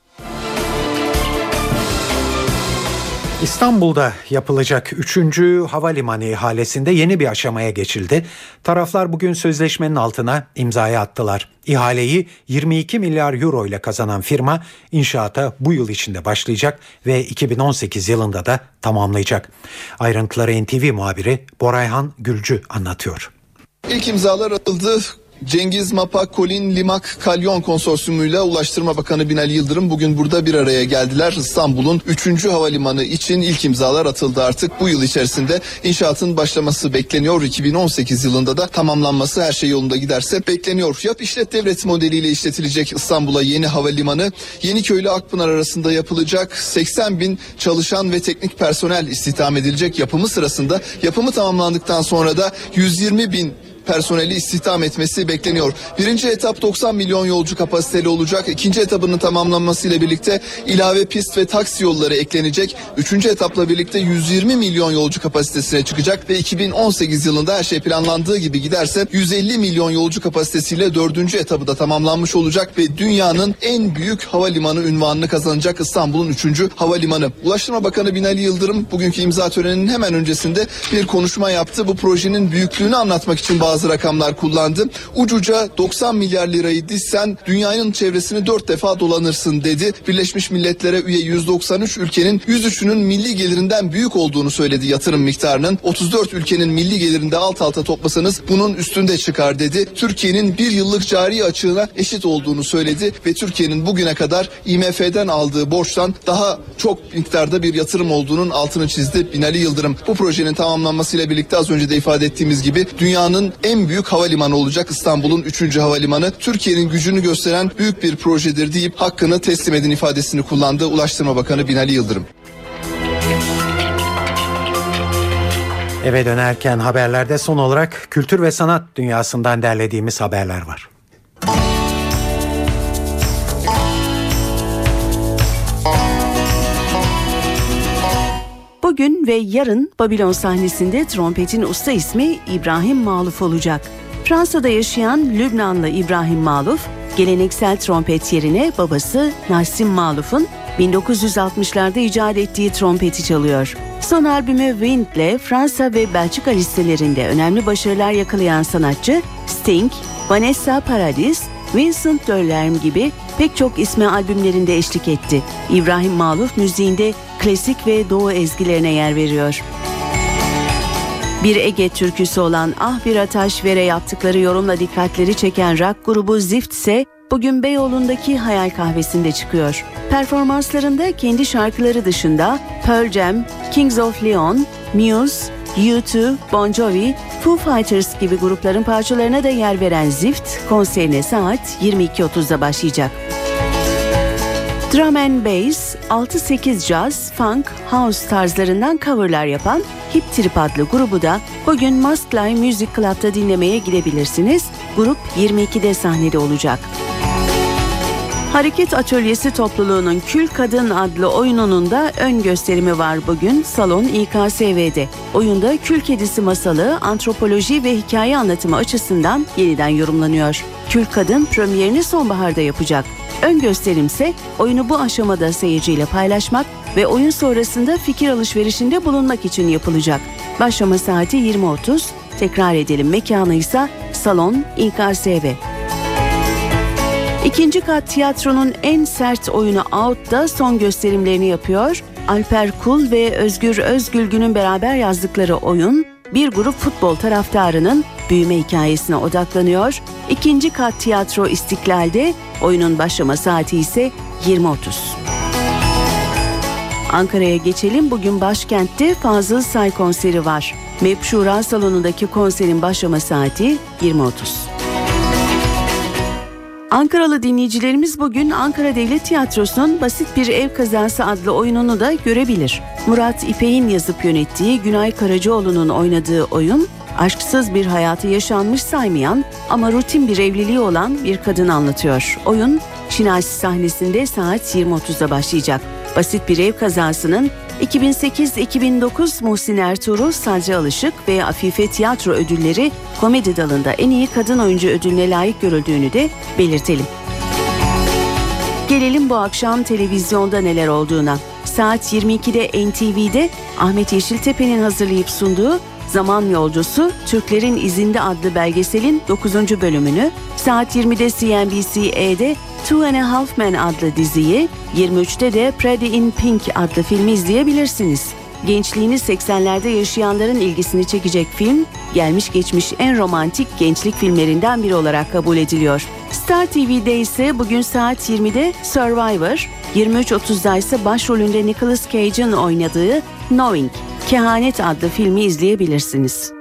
İstanbul'da yapılacak 3. havalimanı ihalesinde yeni bir aşamaya geçildi. Taraflar bugün sözleşmenin altına imzaya attılar. İhaleyi 22 milyar euro ile kazanan firma inşaata bu yıl içinde başlayacak ve 2018 yılında da tamamlayacak. Ayrıntıları NTV muhabiri Borayhan Gülcü anlatıyor. İlk imzalar atıldı. Cengiz Mapak, Kolin Limak Kalyon konsorsiyumuyla Ulaştırma Bakanı Binali Yıldırım bugün burada bir araya geldiler. İstanbul'un 3. havalimanı için ilk imzalar atıldı artık. Bu yıl içerisinde inşaatın başlaması bekleniyor. 2018 yılında da tamamlanması her şey yolunda giderse bekleniyor. Yap işlet devlet modeliyle işletilecek İstanbul'a yeni havalimanı. Yeniköy ile Akpınar arasında yapılacak 80 bin çalışan ve teknik personel istihdam edilecek yapımı sırasında yapımı tamamlandıktan sonra da 120 bin personeli istihdam etmesi bekleniyor. Birinci etap 90 milyon yolcu kapasiteli olacak. İkinci etapının tamamlanmasıyla birlikte ilave pist ve taksi yolları eklenecek. Üçüncü etapla birlikte 120 milyon yolcu kapasitesine çıkacak ve 2018 yılında her şey planlandığı gibi giderse 150 milyon yolcu kapasitesiyle dördüncü etabı da tamamlanmış olacak ve dünyanın en büyük havalimanı ünvanını kazanacak İstanbul'un üçüncü havalimanı. Ulaştırma Bakanı Binali Yıldırım bugünkü imza töreninin hemen öncesinde bir konuşma yaptı. Bu projenin büyüklüğünü anlatmak için bazı bazı rakamlar kullandı. Ucuca 90 milyar lirayı dizsen dünyanın çevresini 4 defa dolanırsın dedi. Birleşmiş Milletler'e üye 193 ülkenin 103'ünün milli gelirinden büyük olduğunu söyledi yatırım miktarının. 34 ülkenin milli gelirinde alt alta toplasanız bunun üstünde çıkar dedi. Türkiye'nin bir yıllık cari açığına eşit olduğunu söyledi ve Türkiye'nin bugüne kadar IMF'den aldığı borçtan daha çok miktarda bir yatırım olduğunun altını çizdi Binali Yıldırım. Bu projenin tamamlanmasıyla birlikte az önce de ifade ettiğimiz gibi dünyanın en büyük havalimanı olacak İstanbul'un 3. havalimanı. Türkiye'nin gücünü gösteren büyük bir projedir deyip hakkını teslim edin ifadesini kullandı Ulaştırma Bakanı Binali Yıldırım. Eve dönerken haberlerde son olarak kültür ve sanat dünyasından derlediğimiz haberler var. Bugün ve yarın Babilon sahnesinde trompetin usta ismi İbrahim Maluf olacak. Fransa'da yaşayan Lübnanlı İbrahim Maluf, geleneksel trompet yerine babası Nassim Maluf'un 1960'larda icat ettiği trompeti çalıyor. Son albümü Wind ile Fransa ve Belçika listelerinde önemli başarılar yakalayan sanatçı Sting, Vanessa Paradis, Vincent Döllerm gibi pek çok isme albümlerinde eşlik etti. İbrahim Maluf müziğinde klasik ve doğu ezgilerine yer veriyor. Bir Ege türküsü olan Ah Bir Ataş Vere yaptıkları yorumla dikkatleri çeken rock grubu Zift ise bugün Beyoğlu'ndaki Hayal Kahvesi'nde çıkıyor. Performanslarında kendi şarkıları dışında Pearl Jam, Kings of Leon, Muse, U2, Bon Jovi, Foo Fighters gibi grupların parçalarına da yer veren Zift konserine saat 22.30'da başlayacak. Drum and Bass, 6-8 jazz, funk, house tarzlarından coverlar yapan Hip Trip adlı grubu da bugün Muscly Music Club'da dinlemeye gidebilirsiniz. Grup 22'de sahnede olacak. Hareket Atölyesi topluluğunun Kül Kadın adlı oyununun da ön gösterimi var bugün Salon İKSV'de. Oyunda Kül Kedisi masalı, antropoloji ve hikaye anlatımı açısından yeniden yorumlanıyor. Kül Kadın premierini sonbaharda yapacak. Ön gösterimse oyunu bu aşamada seyirciyle paylaşmak ve oyun sonrasında fikir alışverişinde bulunmak için yapılacak. Başlama saati 20.30, tekrar edelim mekanı ise Salon İKSV. İkinci kat tiyatronun en sert oyunu Out'da son gösterimlerini yapıyor. Alper Kul ve Özgür Özgülgün'ün beraber yazdıkları oyun bir grup futbol taraftarının büyüme hikayesine odaklanıyor. İkinci kat tiyatro İstiklal'de oyunun başlama saati ise 20.30. Ankara'ya geçelim. Bugün başkentte Fazıl Say konseri var. Mepşura salonundaki konserin başlama saati 20.30. Ankaralı dinleyicilerimiz bugün Ankara Devlet Tiyatrosu'nun Basit Bir Ev Kazası adlı oyununu da görebilir. Murat İpek'in yazıp yönettiği Günay Karacaoğlu'nun oynadığı oyun, aşksız bir hayatı yaşanmış saymayan ama rutin bir evliliği olan bir kadın anlatıyor. Oyun, Şinasi sahnesinde saat 20.30'da başlayacak. Basit Bir Ev Kazası'nın 2008-2009 Muhsin Ertuğrul, Sadri Alışık ve Afife Tiyatro ödülleri komedi dalında en iyi kadın oyuncu ödülüne layık görüldüğünü de belirtelim. Gelelim bu akşam televizyonda neler olduğuna. Saat 22'de NTV'de Ahmet Yeşiltepe'nin hazırlayıp sunduğu Zaman Yolcusu Türklerin İzinde adlı belgeselin 9. bölümünü, saat 20'de CNBC'de Two and a Half Men adlı diziyi, 23'te de Pretty in Pink adlı filmi izleyebilirsiniz. Gençliğini 80'lerde yaşayanların ilgisini çekecek film, gelmiş geçmiş en romantik gençlik filmlerinden biri olarak kabul ediliyor. Star TV'de ise bugün saat 20'de Survivor, 23.30'da ise başrolünde Nicolas Cage'in oynadığı Knowing, Kehanet adlı filmi izleyebilirsiniz.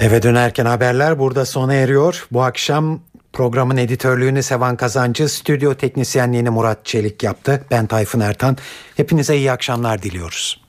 Eve dönerken haberler burada sona eriyor. Bu akşam programın editörlüğünü Sevan Kazancı, stüdyo teknisyenliğini Murat Çelik yaptı. Ben Tayfun Ertan. Hepinize iyi akşamlar diliyoruz.